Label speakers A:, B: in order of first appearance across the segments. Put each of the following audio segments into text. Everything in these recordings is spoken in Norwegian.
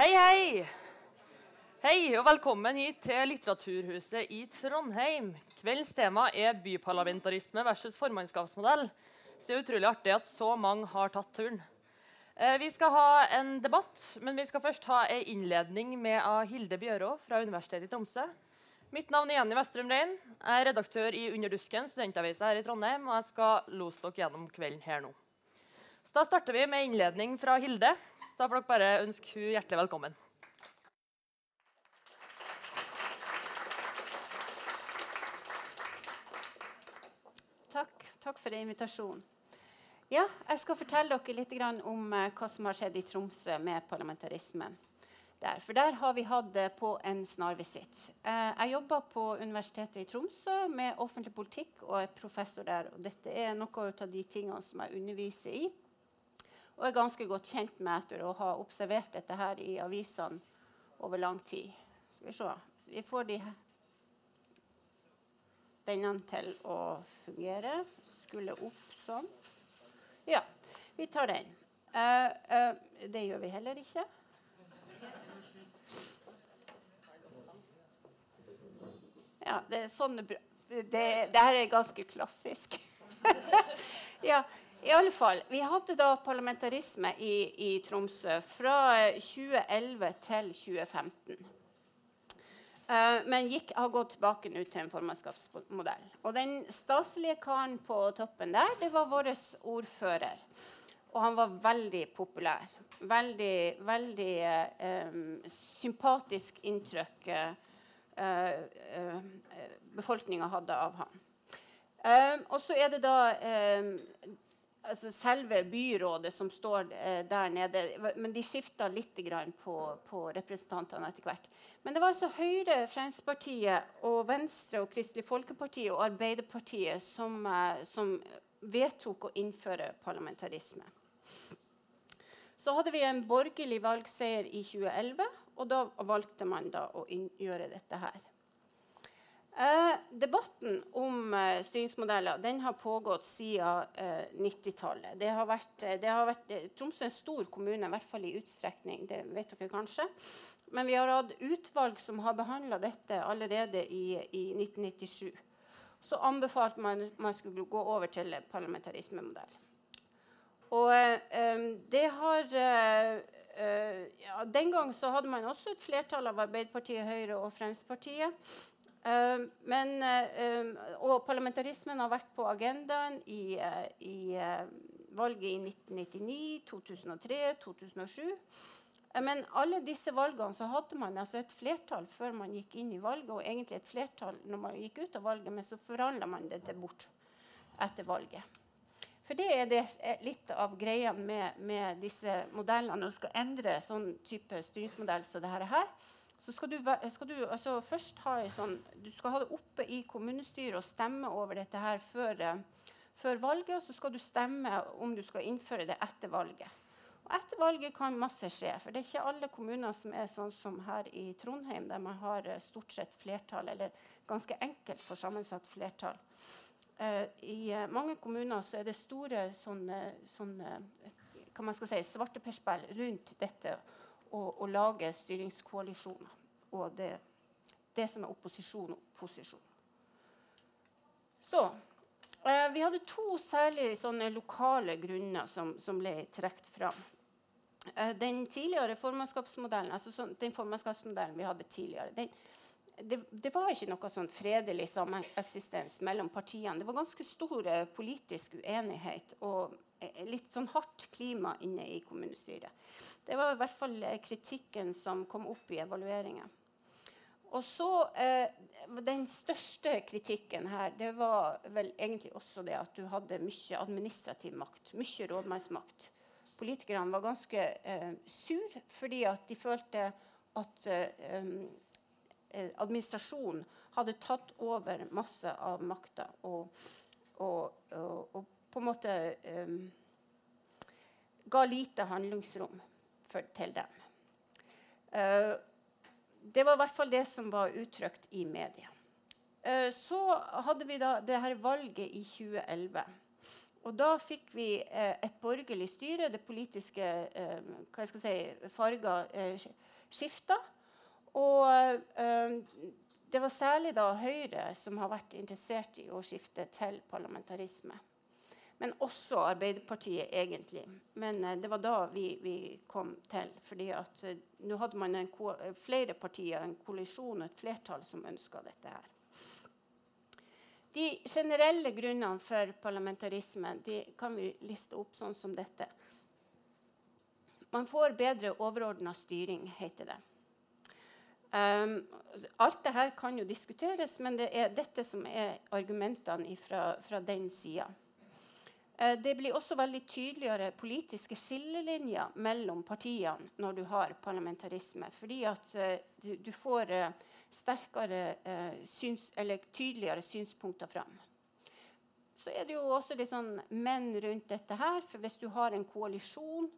A: Hei, hei! Hei, og velkommen hit til Litteraturhuset i Trondheim. Kveldens tema er byparlamentarisme versus formannskapsmodell. Så det er utrolig artig at så mange har tatt turen. Eh, vi skal ha en debatt, men vi skal først ha en innledning med Hilde Bjørå fra Universitetet i Tromsø. Mitt navn er Jenny Vestrum Rein. Jeg er redaktør i Underdusken, studentavisa her i Trondheim, og jeg skal lose dere gjennom kvelden her nå. Så Da starter vi med innledning fra Hilde. Da får dere bare ønske hun hjertelig velkommen.
B: Takk. Takk for invitasjonen. Ja, jeg skal fortelle dere litt om uh, hva som har skjedd i Tromsø med parlamentarismen. Der. For der har vi hatt det på en snarvisitt. Uh, jeg jobber på Universitetet i Tromsø med offentlig politikk og er professor der. Og dette er noe av de tingene som jeg underviser i. Og er ganske godt kjent med etter å ha observert dette her i avisene over lang tid. Skal vi se. Vi får de denne til å fungere. Skulle opp sånn. Ja, vi tar den. Uh, uh, det gjør vi heller ikke. Ja, det er sånn det, det, det her er ganske klassisk. ja, i alle fall. Vi hadde da parlamentarisme i, i Tromsø fra 2011 til 2015. Uh, men gikk, har gått tilbake nå til en formannskapsmodell. Og den staselige karen på toppen der, det var vår ordfører. Og han var veldig populær. Veldig, veldig uh, sympatisk inntrykk uh, befolkninga hadde av han. og så er det da altså selve byrådet som står eh, der nede. Men de skifta litt på, på, representantene etter hvert. Men det var altså Høyre, Fremskrittspartiet, og Venstre, og Kristelig Folkeparti og Arbeiderpartiet som, eh, som vedtok å innføre parlamentarisme. Så hadde vi en borgerlig valgseier i 2011, og da valgte man da å gjøre dette her. Eh, debatten om eh, styringsmodeller den har pågått siden eh, 90-tallet. Det har vært, eh, det har vært eh, Tromsø er en stor kommune, i hvert fall i utstrekning. Det vet dere kanskje. Men vi har hatt utvalg som har behandla dette allerede i, i, 1997. Så anbefalte man at man skulle gå over til parlamentarismemodell. Og eh, det har ja, Den gang så hadde man også et flertall av Arbeiderpartiet, Høyre og Fremskrittspartiet. Uh, men, uh, og parlamentarismen har vært på agendaen i, uh, i valget i 1999, 2003, 2007. Men alle disse valgene så hadde man altså et flertall før man gikk inn i valget, og egentlig et flertall når man gikk ut av valget, men så forhandla man det bort etter valget. For det er det, litt av greia med, med disse modellene. Når du skal endre sånn type styringsmodell som dette her, så skal du, skal du altså først ha sånn, du skal ha det oppe i kommunestyret og stemme over dette her før, uh, før, valget. Og så skal du stemme om du skal innføre det etter valget. Og etter valget kan masse skje. For det er ikke alle kommuner som er sånn som her i Trondheim, der man har uh, stort sett flertall, eller ganske enkelt for sammensatt flertall. Uh, I mange kommuner så er det store sånne, sånne hva man skal si, svarteperspill rundt dette å lage styringskoalisjoner. Og det, det, som er opposisjon og posisjon. Så eh, Vi hadde to særlig lokale grunner som, som ble trukket fram. Eh, den tidligere formannskapsmodellen altså så, den formannskapsmodellen vi hadde tidligere, den, det, det, var ikke noe sånn fredelig sameksistens mellom partiene. Det var ganske stor eh, politisk uenighet og eh, litt sånn hardt klima inne i kommunestyret. Det var i hvert fall eh, kritikken som kom opp i evalueringen. Og så eh, Den største kritikken her det var vel egentlig også det at du hadde mye administrativ makt. Mye rådmannsmakt. Politikerne var ganske eh, sur fordi at de følte at eh, eh, administrasjonen hadde tatt over masse av makta og, og, og, og, på en måte um, ga lite handlingsrom for, til dem. Uh, det var i hvert fall det som var uttrykt i media. Uh, så hadde vi da det her valget i 2011. Og da fikk vi eh, et borgerlig styre. Det politiske eh, hva skal si, farger eh, skifta. Og eh, det var særlig da Høyre som har vært interessert i å skifte til parlamentarisme. Men også Arbeiderpartiet, egentlig. Men eh, det var da vi, vi kom til. fordi at eh, nå hadde man flere partier, en koalisjon og et flertall som ønska dette her. De generelle grunnene for parlamentarisme de kan vi liste opp sånn som dette. Man får bedre overordna styring, heter det. Um, alt dette kan jo diskuteres, men det er dette som er argumentene fra, fra den sida. Uh, det blir også veldig tydeligere politiske skillelinjer mellom partiene når du har parlamentarisme. Fordi at uh, du, får uh, sterkere eh, syns, eller tydeligere synspunkter fram. Så er det jo også litt sånn menn rundt dette her. For hvis du har en koalisjon,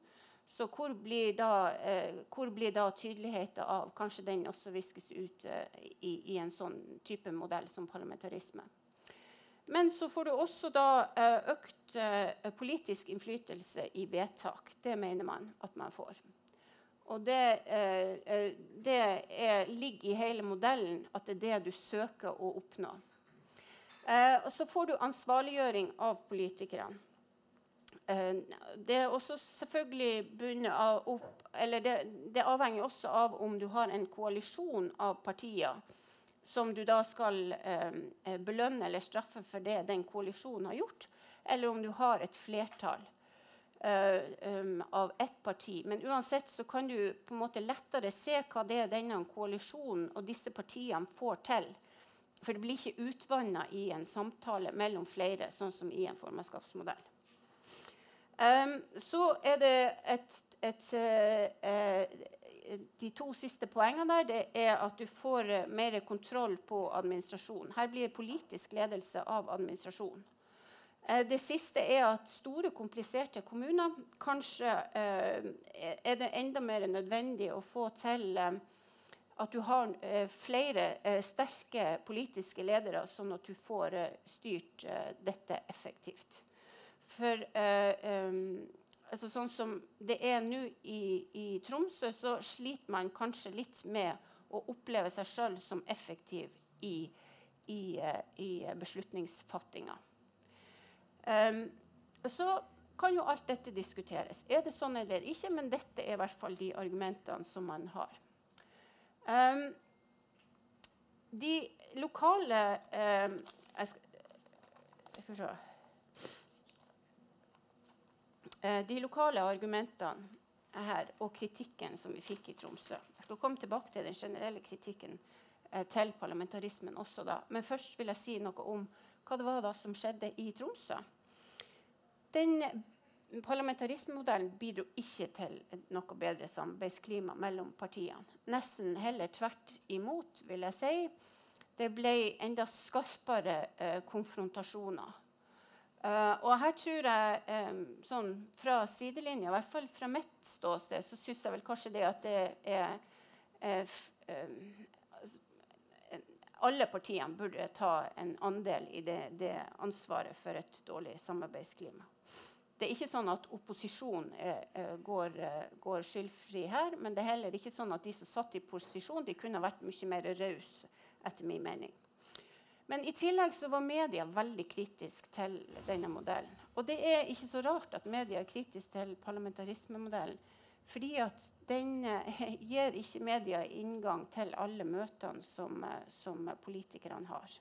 B: så hvor blir da, eh, hvor blir da tydeligheten av Kanskje den også viskes ut eh, i, i, en sånn type modell som parlamentarisme. Men så får du også eh, økt eh, politisk innflytelse i vedtak. Det mener man at man får. Og det, eh, det er, ligger i hele modellen at det er det du søker å oppnå. Og så får du ansvarliggjøring av politikerne. Det er også selvfølgelig bundet av opp, eller det, det, avhenger også av om du har en koalisjon av partier som du da skal eh, belønne eller straffe for det den koalisjonen har gjort, eller om du har et flertall um, av ett parti. Men uansett så kan du på en måte lettere se hva det er denne koalisjonen og disse partiene får til. For det blir ikke utvanna i en samtale mellom flere, sånn som i en formannskapsmodell. Um, så er det et, et uh, De to siste poengene der det er at du får uh, mer kontroll på administrasjonen. Her blir politisk ledelse av administrasjonen. Eh, det siste er at store, kompliserte kommuner kanskje eh, er det enda mer nødvendig å få til eh, at du har flere sterke politiske ledere, sånn at du får styrt dette effektivt. For altså sånn som det er nå i, i, Tromsø, så sliter man kanskje litt med å oppleve seg sjøl som effektiv i, i, i beslutningsfattinga. Um, så kan jo alt dette diskuteres. Er det sånn eller ikke? Men dette er i hvert fall de argumentene som man har. Um, de lokale um, jeg skal, jeg skal se. Uh, de lokale argumentene her og kritikken som vi fikk i Tromsø. Jeg skal komme tilbake til den generelle kritikken eh, til parlamentarismen også da. Men først vil jeg si noe om hva det var da som skjedde i Tromsø. Den parlamentarismemodellen bidro ikke til noe bedre samarbeidsklima mellom partiene. Nesten heller tvert imot, vil jeg si. Det ble enda skarpere eh, konfrontasjoner. Uh, og her tror jeg, um, sånn fra sidelinja, i hvert fall fra mitt ståsted, så syns jeg vel kanskje det at det er uh, uh, alle partiene burde ta en andel i det, det, ansvaret for et dårlig samarbeidsklima. Det er ikke sånn at opposisjonen uh, går, uh, går, skyldfri her, men det er heller ikke sånn at de som satt i posisjon, de kunne vært mye mer rause, etter min mening. Men i tillegg så var media veldig kritisk til denne modellen. Og det er ikke så rart at media er kritisk til parlamentarismemodellen. Fordi at den eh, gir ikke media inngang til alle møtene som, eh, som politikerne har.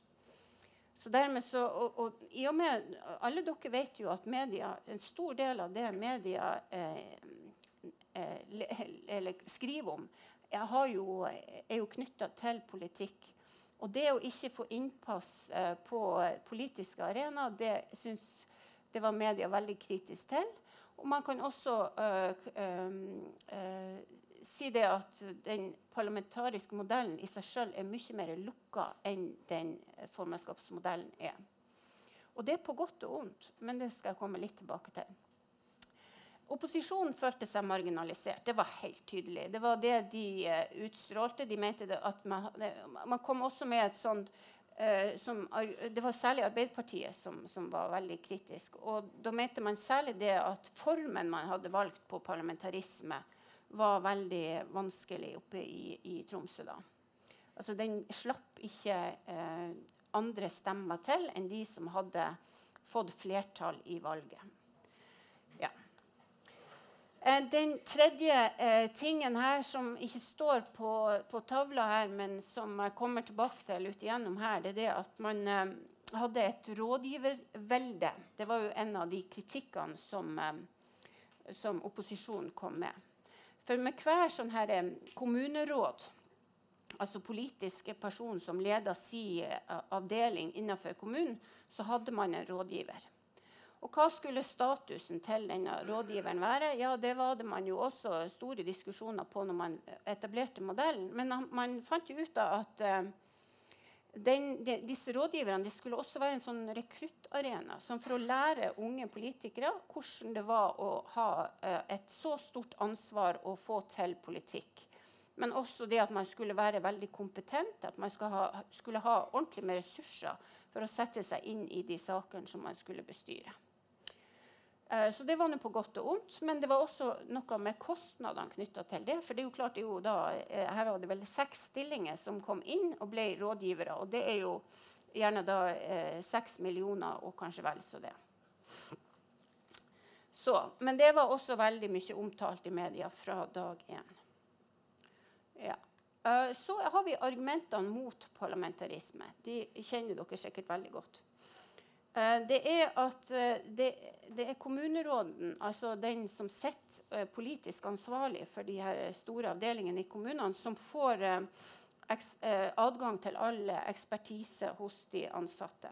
B: Så dermed så, og, og, i og med, Alle dere vet jo at media, en stor del av det media eh, eh, skriver om, er jo, er jo knytta til politikk. Og det å ikke få innpass eh, på politiske arenaer, det syns det var media veldig kritisk til. Og man kan også øh, øh, øh, si det at den parlamentariske modellen i seg sjøl er mye mer lukka enn den formannskapsmodellen er. Og det er på godt og vondt, men det skal jeg komme litt tilbake til. Opposisjonen følte seg marginalisert. Det var helt tydelig. Det var det de uh, utstrålte. De mente at man, man, kom også med et sånt eh, som, det var særlig Arbeiderpartiet som, som, var veldig kritisk. Og da mente man særlig det at formen man hadde valgt på parlamentarisme, var veldig vanskelig oppe i, i Tromsø da. Altså, den slapp ikke eh, andre stemmer til enn de som hadde fått flertall i valget. Eh, den tredje eh, tingen her som ikke står på, på, tavla her, men som jeg kommer tilbake til ut igjennom her, det er det at man eh, hadde et rådgivervelde. Det var jo en av de kritikkene som, som opposisjonen kom med. For med hver sånn her kommuneråd altså politiske person som leda uh, avdeling innenfor kommunen, så hadde man en rådgiver. Og hva skulle statusen til denne rådgiveren være? Ja, Det var det man jo også store diskusjoner på når man etablerte modellen. Men man fant jo ut av at uh, den, de, disse rådgiverne skulle også være en sånn rekruttarena for å lære unge politikere hvordan det var å ha uh, et så stort ansvar å få til politikk. Men også det at man skulle være veldig kompetent, at man skulle ha, skulle ha ordentlig med ressurser for å sette seg inn i de sakene som man skulle bestyre. Uh, så det var noe på godt og vondt. Men det var også noe med kostnadene knytta til det. For det er jo klart det jo da, uh, her var det vel seks stillinger som kom inn og ble rådgivere. Og det er jo gjerne da uh, seks millioner og kanskje vel så det. Så, men det var også veldig mye omtalt i media fra dag én. Ja. Så har vi argumentene mot parlamentarisme. De kjenner dere sikkert veldig godt. Uh, det er at uh, det, det, er kommuneråden, altså den som sitter politisk ansvarlig for de her store avdelingene i kommunene, som får adgang til all ekspertise hos de ansatte.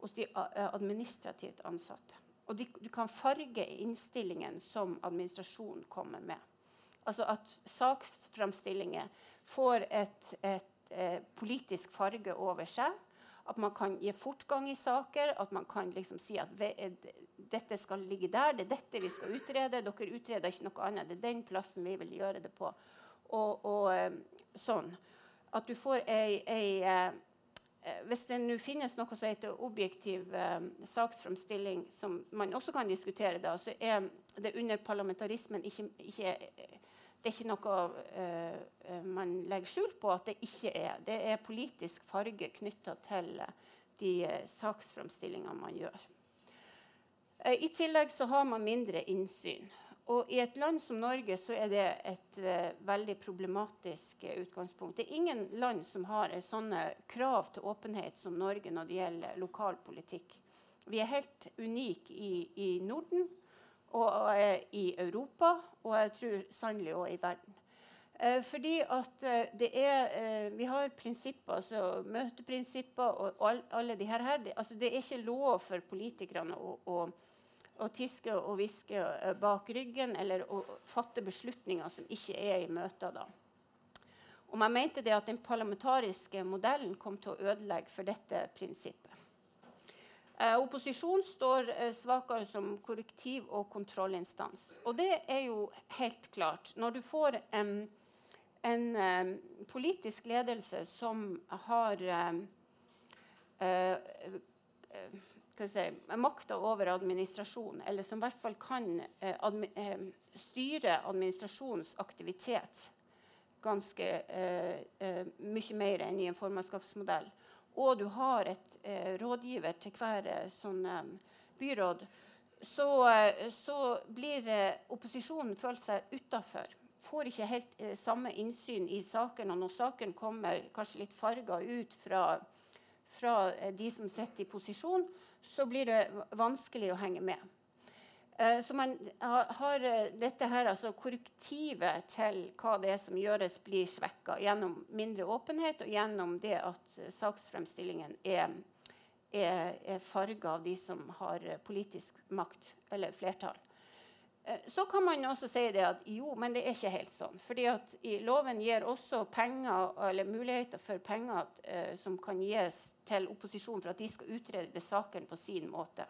B: Hos de administrativt ansatte. Og de, du kan farge innstillingen som administrasjonen kommer med. Altså at saksframstillinger får et, et, et eh, politisk farge over seg. At man kan gi fortgang i saker. At man kan liksom si at eh, dette skal ligge der. Det er dette vi skal utrede. Dere utreder ikke noe annet. Det er den plassen vi vil gjøre det på. Og, og eh, sånn. At du får ei, ei hvis det nå finnes noe som heter objektiv eh, saksframstilling, som man også kan diskutere, da, så er det under parlamentarismen ikke, ikke det er ikke noe uh, man legger skjul på at det ikke er. Det er politisk farge knytta til de uh, saksframstillingene man gjør. Uh, I tillegg så har man mindre innsyn. Og i et land som Norge så er det et veldig problematisk utgangspunkt. Det er ingen land som har sånne krav til åpenhet som Norge når det gjelder lokalpolitikk. Vi er helt unike i, i Norden og eh, i Europa, og jeg tror sannelig òg i verden. Eh, fordi at eh, det er Vi har prinsipper, altså møteprinsipper og all, alle de her. Altså det er ikke lov for politikerne å, å, å tiske og hviske bak ryggen eller å fatte beslutninger som ikke er i møter. da. Og man mente det at den parlamentariske modellen kom til å ødelegge for dette prinsippet. Eh, opposisjon står eh, svakere som korrektiv og kontrollinstans. Og det er jo helt klart. Når du får en, en um, politisk ledelse som har uh, si, makta over administrasjonen, eller som i hvert fall kan admi styre administrasjonens aktivitet ganske mye mer enn i en formannskapsmodell, og du har et eh, rådgiver til hver eh, sånn eh, byråd, så, eh, så, blir opposisjonen følt seg utafor. Får ikke helt samme innsyn i saken. Og når saken kommer kanskje litt farga ut fra, fra de som sitter i posisjon, så blir det vanskelig å henge med. Eh, så man har eh, dette her, altså korrektivet til hva det er som gjøres, blir svekka gjennom mindre åpenhet og gjennom det at saksfremstillingen er, er, er farga av de som har politisk makt eller flertall. Eh, så kan man også si det at jo, men det er ikke helt sånn. fordi at Loven gir også penger, eller muligheter for penger uh, som kan gis til opposisjonen for at de skal utrede saken på sin måte.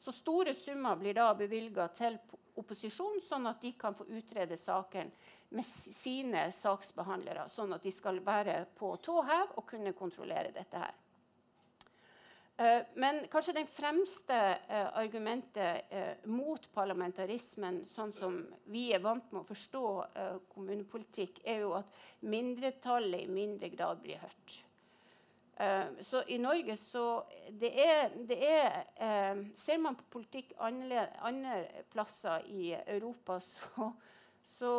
B: Så store summer blir da bevilga til opposisjonen, sånn at de kan få utrede saken med sine saksbehandlere. Sånn at de skal være på tå hev og kunne kontrollere dette her. Uh, men kanskje den fremste uh, argumentet uh, mot parlamentarismen, sånn som vi er vant med å forstå kommunepolitikk, er jo at mindretallet i mindre grad blir hørt. Så i Norge så det er, det er Ser man på politikk andre, plasser i Europa, så, så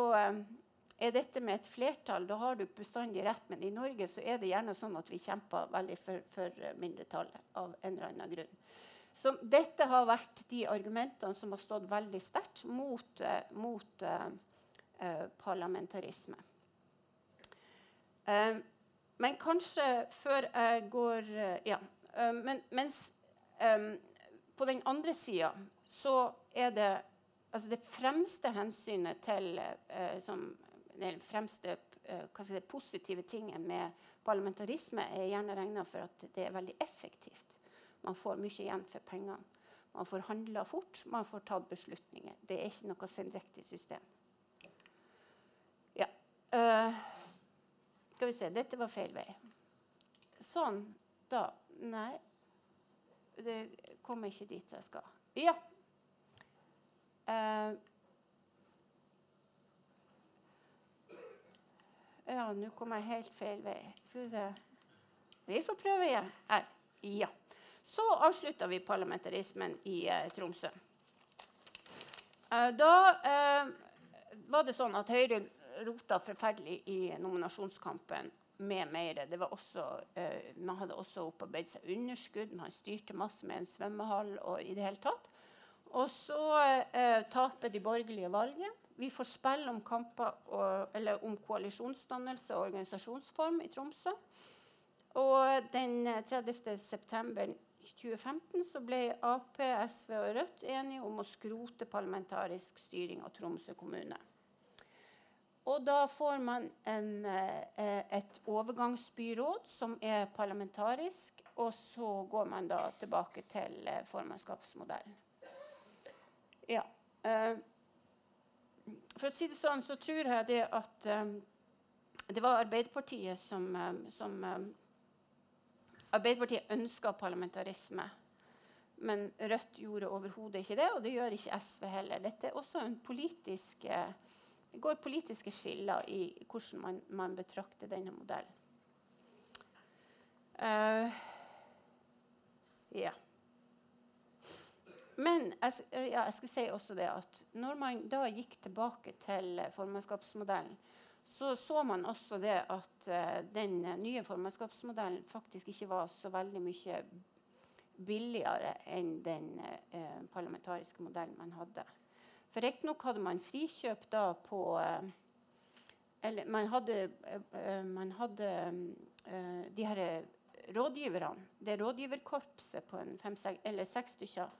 B: er dette med et flertall, da har du bestandig rett. Men i Norge så er det gjerne sånn at vi kjemper veldig for, for mindretallet av en eller annen grunn. Så dette har vært de argumentene som har stått veldig sterkt mot, uh, mot uh, uh, parlamentarisme. Men kanskje før jeg går Ja. men mens um, på den andre sida så er det altså det fremste hensynet til, som den fremste uh, si, positive tingen med parlamentarisme er gjerne regna for at det er veldig effektivt. Man får mye igjen for pengene. Man får handla fort, man får tatt beslutninger. Det er ikke noe sendrektig system. Ja. Uh, skal vi se Dette var feil vei. Sånn. Da Nei. Det kommer ikke dit jeg skal. Ja. Uh, Ja, nå kom jeg helt feil vei. Skal vi se. Vi får prøve igjen. Her. Ja. Så avslutta vi parlamentarismen i eh, Tromsø. Eh, da var det sånn at Høyre rota forferdelig i nominasjonskampen med mer. Også, eh, man hadde også opparbeidet seg underskudd. Man styrte masse med en svømmehall og i det hele tatt. Og så eh, taper de borgerlige valget. Vi får spill om, og, om koalisjonsdannelse og organisasjonsform i Tromsø. Og den 30. september 2015 så ble Ap, SV og Rødt enige om å skrote parlamentarisk styring av Tromsø kommune. Og da får man en, eh, et overgangsbyråd som er parlamentarisk, og så går man da tilbake til eh, formannskapsmodellen. Ja. Eh, for å si det sånn, så tror jeg det at det var Arbeiderpartiet som, som Arbeiderpartiet ønska parlamentarisme. Men Rødt gjorde overhodet ikke det, og det gjør ikke SV heller. Dette er også en politisk, det går politiske skiller i hvordan man, man betrakter denne modellen. Uh, ja. Men jeg, eh, ja, jeg skal si også det at når man da gikk tilbake til formannskapsmodellen, så så man også det at uh, den nye formannskapsmodellen faktisk ikke var så veldig mye billigere enn den uh, parlamentariske modellen man hadde. For Riktignok hadde man frikjøp da på uh, Eller man hadde, man hadde de her rådgiverne, det rådgiverkorpset på en fem, eller seks stykker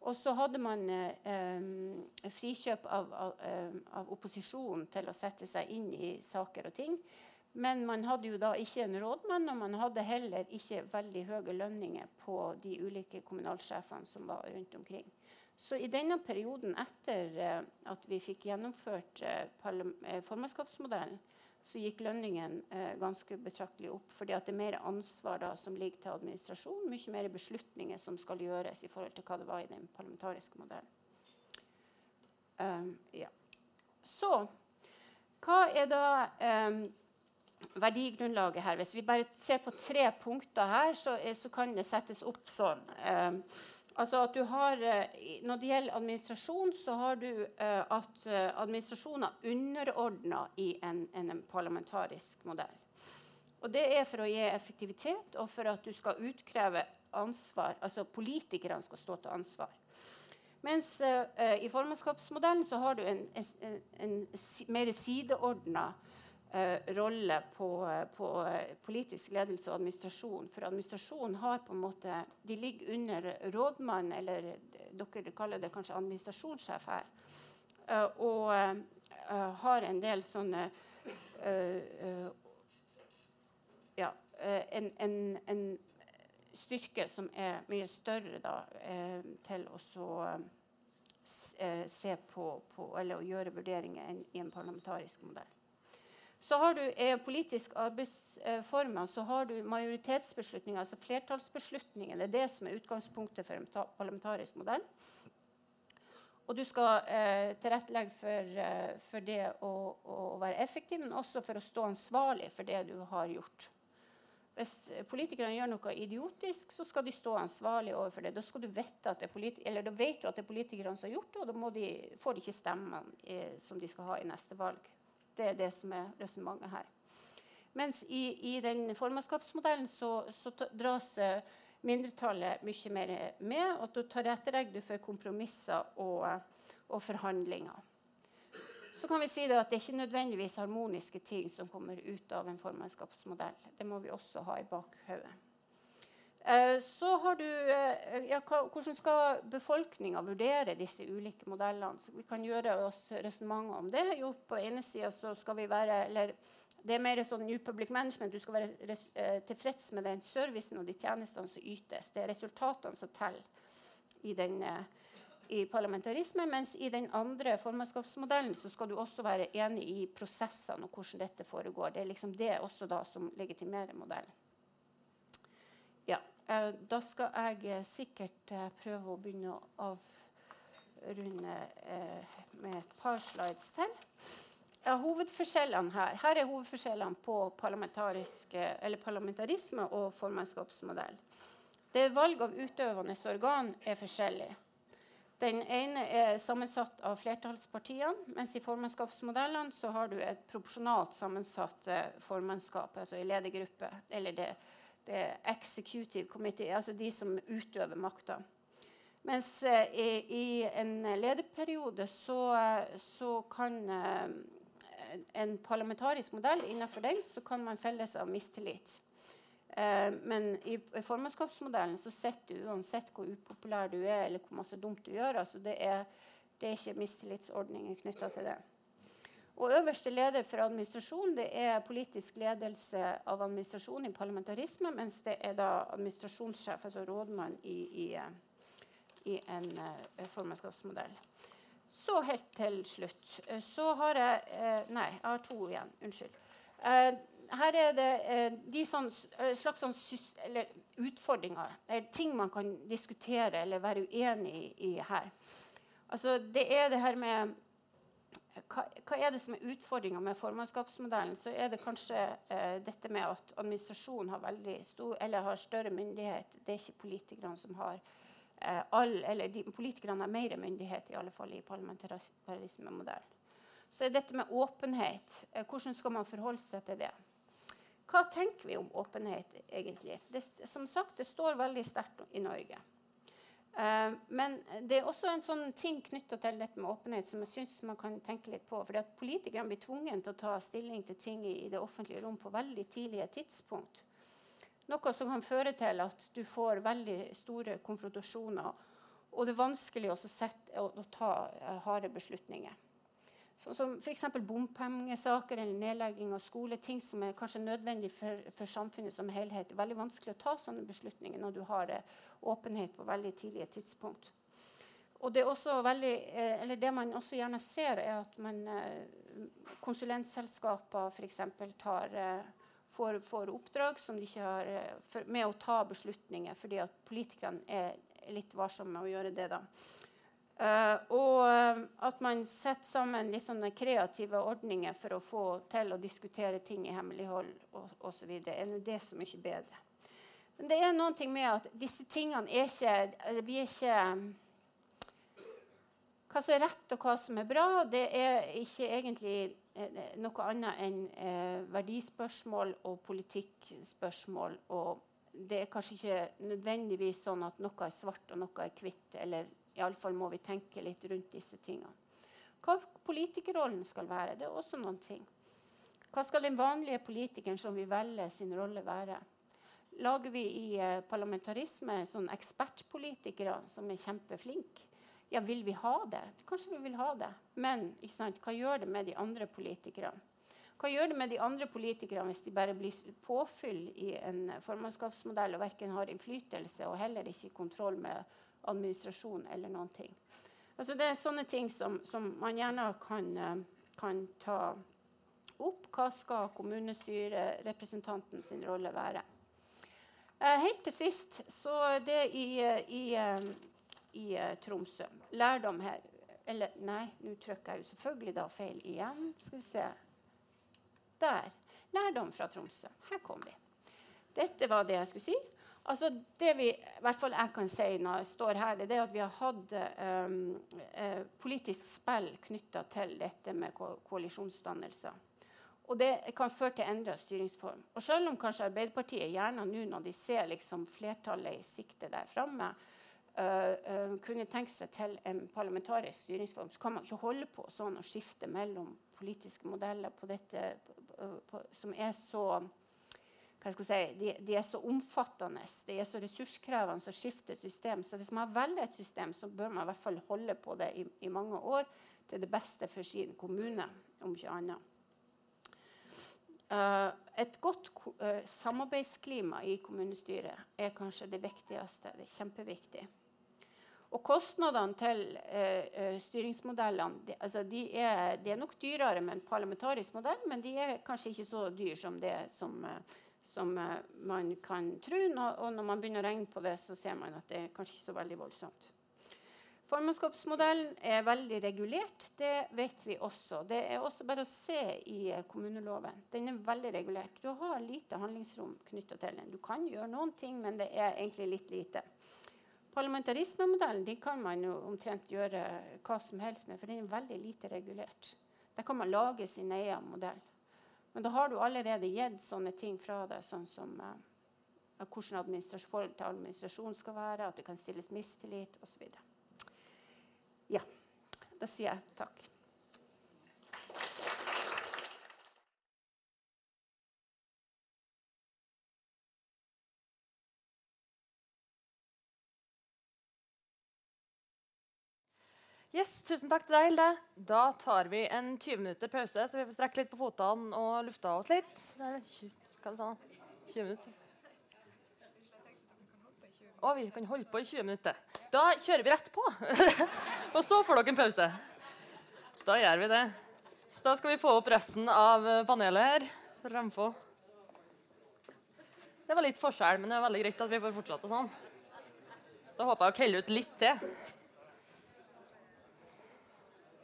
B: og så hadde man eh, frikjøp av, av, eh, av, opposisjonen til å sette seg inn i saker og ting. Men man hadde jo da ikke en rådmann, og man hadde heller ikke veldig høye lønninger på de ulike kommunalsjefene som var rundt omkring. Så i denne perioden etter eh, at vi fikk gjennomført eh, eh formannskapsmodellen, så gikk lønningen ganske betraktelig opp. fordi det er mer ansvar da, som ligger til administrasjon. Mye mer beslutninger som skal gjøres i forhold til hva det var i den parlamentariske modellen. Um, ja. Så hva er da um, verdigrunnlaget her? Hvis vi bare ser på tre punkter her, så, så kan det settes opp sånn. Um, Altså at du har, eh, Når det gjelder administrasjon, så har du uh, at uh, administrasjonen er underordna i en, en, parlamentarisk modell. Og Det er for å gi effektivitet og for at du skal utkreve ansvar. Altså politikerne skal stå til ansvar. Mens uh, i formannskapsmodellen så har du en, en, en mer sideordna eh, rolle på, på, politisk ledelse og administrasjon. For administrasjonen har på en måte De ligger under rådmannen, eller dere kaller det kanskje administrasjonssjef her. Eh, og eh, har en del sånne eh, eh, Ja, eh, en, en, en, styrke som er mye større da, til å så se på, på, eller å gjøre vurderinger enn i en parlamentarisk modell. Så har du eh, politiske arbeidsformer så har du majoritetsbeslutninger, altså flertallsbeslutninger. Det er det som er utgangspunktet for en parlamentarisk modell. Og du skal eh, tilrettelegge for, eh, for det å, å, være effektiv, men også for å stå ansvarlig for det du har gjort. Hvis politikerne gjør noe idiotisk, så skal de stå ansvarlig overfor det. Da, skal du vite at det er da vet du at det er politikerne som har gjort det, og da de, får de ikke stemmene eh, som de skal ha i neste valg. Det er det som er resonnementet her. Mens i, i den formannskapsmodellen så, så dras eh, mindretallet mye mer med, og da tilrettelegger du for kompromisser og, og forhandlinger. Så kan vi si det at det er ikke nødvendigvis harmoniske ting som kommer ut av en formannskapsmodell. Det må vi også ha i bakhodet. Eh, så har du, eh, ja, Hvordan skal befolkninga vurdere disse ulike modellene? Så vi kan gjøre oss resonnementer om det. Jo, på ene sida skal vi være eller det er mer sånn New Public Management. Du skal være uh, tilfreds med den servicen og de tjenestene som ytes. Det er resultatene som teller i, den, i parlamentarisme. Mens i den andre formannskapsmodellen så skal du også være enig i prosessene og hvordan dette foregår. Det er liksom det også da som legitimerer modellen. Uh, da skal jeg sikkert prøve å begynne å avrunde med et par slides til. Ja, hovedforskjellene her. Her er hovedforskjellene på parlamentarisme og formannskapsmodell. Det Valg av utøvende organ er forskjellig. Den ene er sammensatt av flertallspartiene, mens i formannskapsmodellene så har du et proporsjonalt sammensatt eh, formannskap, altså i ledergruppe, eller det, det er executive committee, altså de som utøver makta. Mens uh, i, i, en lederperiode så, så kan uh, en parlamentarisk modell innenfor den så kan man felles av mistillit. Eh, men i formannskapsmodellen så sitter du uansett hvor upopulær du er eller hvor masse dumt du gjør. altså Det er, det er ikke mistillitsordninger knytta til det. Og øverste leder for administrasjon det er politisk ledelse av administrasjon i parlamentarisme, mens det er da administrasjonssjef, altså rådmann, i, i, i en uh, formannskapsmodell. Så helt til slutt eh, så har jeg uh, Nei, jeg har to igjen. Unnskyld. Uh, her er det de sånn, slags sånn, eller utfordringer, eller ting man kan diskutere eller være uenig i, i her. Altså, det er det her med hva, hva, er det som er utfordringa med formannskapsmodellen? Så er det kanskje eh, dette med at administrasjonen har, stor, har, større myndighet. Det er ikke politikerne som har eh, all, eller de, Politikerne har mer myndighet, i alle fall i parlamentarismemodellen. Så er dette med åpenhet. Eh, hvordan skal man forholde seg til det? Hva tenker vi om åpenhet, egentlig? Det, som sagt, det står veldig sterkt i Norge. Uh, men det er også en sånn ting knytta til dette med åpenhet som jeg synes man kan tenke litt på. fordi at Politikerne blir tvunget til å ta stilling til ting i, det offentlige rom på veldig tidlige tidspunkt. Noe som kan føre til at du får veldig store konfrontasjoner. Og det er vanskelig å, sette, å, ta uh, harde beslutninger. Sånn som f.eks. bompengesaker eller nedlegging av skole. Ting som er kanskje nødvendig for, for, samfunnet som helhet. Det er veldig vanskelig å ta sånne beslutninger når du har uh, åpenhet på veldig tidlige tidspunkt. Og det, veldig, eller det man også gjerne ser, er at man, konsulentselskaper f.eks. tar får, får, oppdrag som de ikke har eh, for, med å ta beslutninger, fordi at politikerne er litt varsomme med å gjøre det. da. Uh, og uh, at man setter sammen sånne kreative ordninger for å få til å diskutere ting i hemmelighold osv. er nå det så mye bedre. Men det er ting med at disse tingene er ikke Vi er ikke Hva som er rett og hva som er bra, det er ikke egentlig Eh, noe annet enn eh, verdispørsmål og politikkspørsmål. Og det er kanskje ikke nødvendigvis sånn at noe er svart og noe er hvitt. Eller iallfall må vi tenke litt rundt disse tingene. Hva politikerrollen skal være, det er også noen ting. Hva skal den vanlige politikeren som vi velger, sin rolle være? Lager vi i eh, parlamentarisme sånn ekspertpolitikere som er kjempeflinke? Ja, vil vi ha det? Kanskje vi vil ha det. Men hva gjør det med de andre politikerne? Hva gjør det med de andre politikerne hvis de bare blir påfyll i en formannskapsmodell og verken har innflytelse og heller ikke kontroll med administrasjon eller noen ting? Altså det er sånne ting som, som man gjerne kan, kan, ta opp hva skal kommunestyrerepresentanten sin rolle være. Eh, helt til sist, så det i, i, i, i Tromsø Lærdom her Eller nei, nå trykker jeg jo selvfølgelig da feil igjen. Skal vi se. Der. Lærdom fra Tromsø. Her kom vi. Dette var det jeg skulle si. Altså det vi, i hvert fall jeg kan si når jeg står her, det er at vi har hatt um, politisk spill knytta til dette med ko koalisjonsdannelser. Og det kan føre til endra styringsform. Og selv om kanskje Arbeiderpartiet gjerne nå, når de ser liksom flertallet i sikte der framme, uh, uh, kunne tenke seg til en parlamentarisk styringsform, så kan man ikke holde på sånn å skifte mellom politiske modeller på dette på, på, som er så Si, de, de, er så omfattende, de er så ressurskrevende å skifte system. Så hvis man velger et system, så bør man i hvert fall holde på det i, i mange år til det beste for sin kommune, om ikke annet. Uh, et godt uh, samarbeidsklima i kommunestyret er kanskje det viktigste. Det er kjempeviktig. Og kostnadene til uh, styringsmodellene de, altså de, er, de, er, nok dyrere med en parlamentarisk modell, men de er kanskje ikke så dyre som det som som eh, man kan tro. Og når man begynner å regne på det, så ser man at det er kanskje ikke så veldig voldsomt. Formannskapsmodellen er veldig regulert. Det vet vi også. Det er også bare å se i eh, kommuneloven. Den er veldig regulert. Du har lite handlingsrom knytta til den. Du kan gjøre noen ting, men det er egentlig litt lite. Parlamentarismemodellen de kan man jo omtrent gjøre hva som helst med, for den er veldig lite regulert. Der kan man lage sin egen modell. Men da har du allerede gitt sånne ting fra deg, sånn som uh, hvordan forhold til administrasjon skal være, at det kan stilles mistillit osv. Ja. Da sier jeg takk.
A: Yes, Tusen takk til deg, Hilde. Da tar vi en 20 minutter pause, så vi får strekke litt på fotene og lufta oss litt. Hva sa han? 20 minutter? Å, vi kan holde på i 20 minutter. Da kjører vi rett på. og så får dere en pause. Da gjør vi det. Så da skal vi få opp resten av panelet her. Fremfor. Det var litt forskjell, men det er veldig greit at vi får fortsette sånn. Da håper jeg å kelle ut litt til.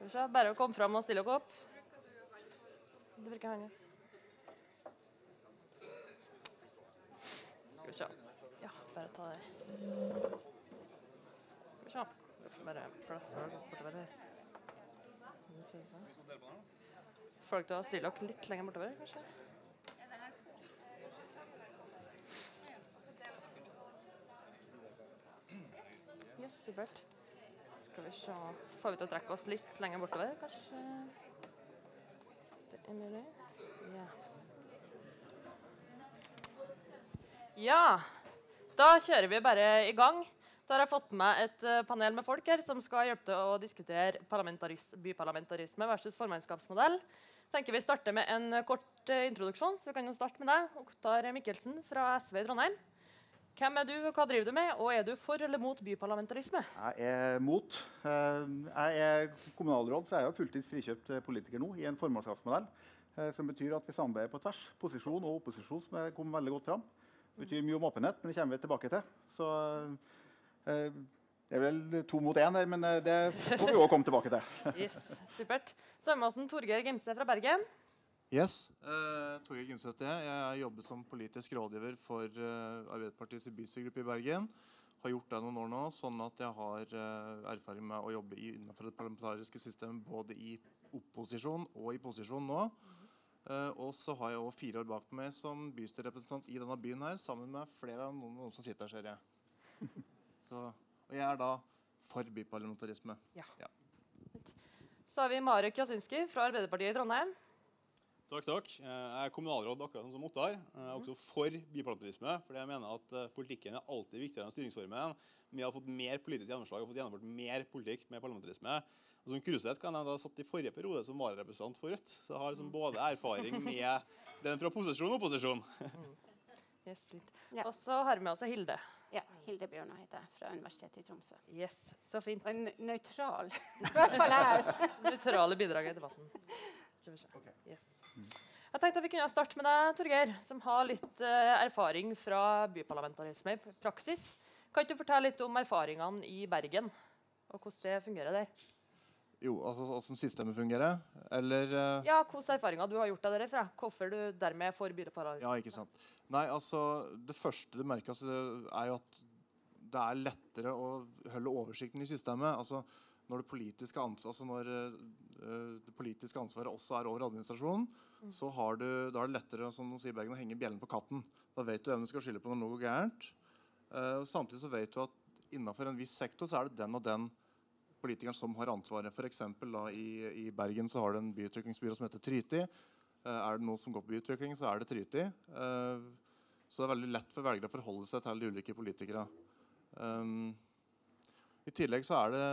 A: Skal Bare å komme fram og stille dere opp. Det virker henget. Skal vi se. Ja, bare ta det. Skal vi se. Bare plass bortover her. Dere til å stille dere litt lenger bortover, kanskje? Yes, supert. Skal vi se Får vi til å trekke oss litt lenger bortover, kanskje? Ja. ja. Da kjører vi bare i gang. Da har jeg fått med et uh, panel med folk her som skal hjelpe til å diskutere byparlamentarisme versus formannskapsmodell. tenker Vi starter med en kort uh, introduksjon. så vi kan jo starte med deg, Oktar Mikkelsen fra SV i Trondheim. Hvem er du, og hva driver du med, og er du for eller mot byparlamentarisme?
C: Jeg er mot. Eh, jeg er kommunalråd, så jeg er fulltids frikjøpt politiker nå i en formannskapsmodell. Eh, som betyr at vi samarbeider på tvers. Posisjon og opposisjon som kom veldig godt fram. Det betyr mye om åpenhet, men det kommer vi tilbake til. Så eh, det er vel to mot én her, men det får vi òg komme tilbake til.
A: yes, supert. Er vi Torgeir Gimse fra Bergen.
D: Yes. Uh, Torgeir Gimseth. Jeg jobber som politisk rådgiver for uh, Arbeiderpartiets bystyregruppe i Bergen. Har gjort det noen år nå, sånn at jeg har uh, erfaring med å jobbe i, innenfor det parlamentariske systemet både i opposisjon og i posisjon nå. Uh, og så har jeg òg fire år bak meg som bystyrerepresentant i denne byen her, sammen med flere av noen, noen som sitter her, ser jeg. så, og jeg er da for byparlamentarisme.
A: Ja. ja. Så har vi Marek Jasinski fra Arbeiderpartiet i Trondheim.
E: Takk, takk. Eh, jeg er kommunalråd akkurat som Ottar. Jeg er også for biparlamentarisme. For jeg mener at eh, politikken er alltid viktigere enn styringsformen. Vi har fått mer politisk gjennomslag og fått gjennomført mer politikk med parlamentarisme. Og som Kruseth kan jeg da satt i forrige periode som vararepresentant for Rødt. Så jeg har liksom både erfaring med den fra posisjon og opposisjon.
A: yes, ja. Og så har vi med oss Hilde.
B: Ja, Hilde Bjørna heter jeg, fra Universitetet i Tromsø.
A: Yes, så fint.
B: Og nøytral. I hvert fall her.
A: Nøytrale bidrag i debatten. Okay. Yes. Jeg tenkte Vi kunne starte med deg, Torgeir, som har litt uh, erfaring fra byparlamentarisme i praksis. Kan ikke du fortelle litt om erfaringene i Bergen, og hvordan det fungerer der?
D: Jo, altså Hvordan systemet fungerer? Eller uh...
A: Ja, Hvilke erfaringer du har gjort deg derfra? Hvorfor du dermed får byparlamentarisme?
D: Ja, ikke sant. Nei, altså, Det første du merker, altså, er jo at det er lettere å holde oversikten i systemet. altså når det politiske, ansvar, altså når, uh, det politiske ansvaret også er over administrasjonen, mm. så du, da er det lettere som de sier Bergen, å henge bjellen på katten. Da vet du hvem du skal skylde på når noe går gærent. Uh, samtidig så vet du at innenfor en viss sektor så er det den og den politikeren som har ansvaret. For eksempel, da, i, i, Bergen så har det en byutviklingsbyrå som heter Tryti. Uh, er det noe som går på byutvikling, så er det Tryti. så det er veldig lett for velgere å forholde seg til de ulike politikere. Um, i tillegg så er det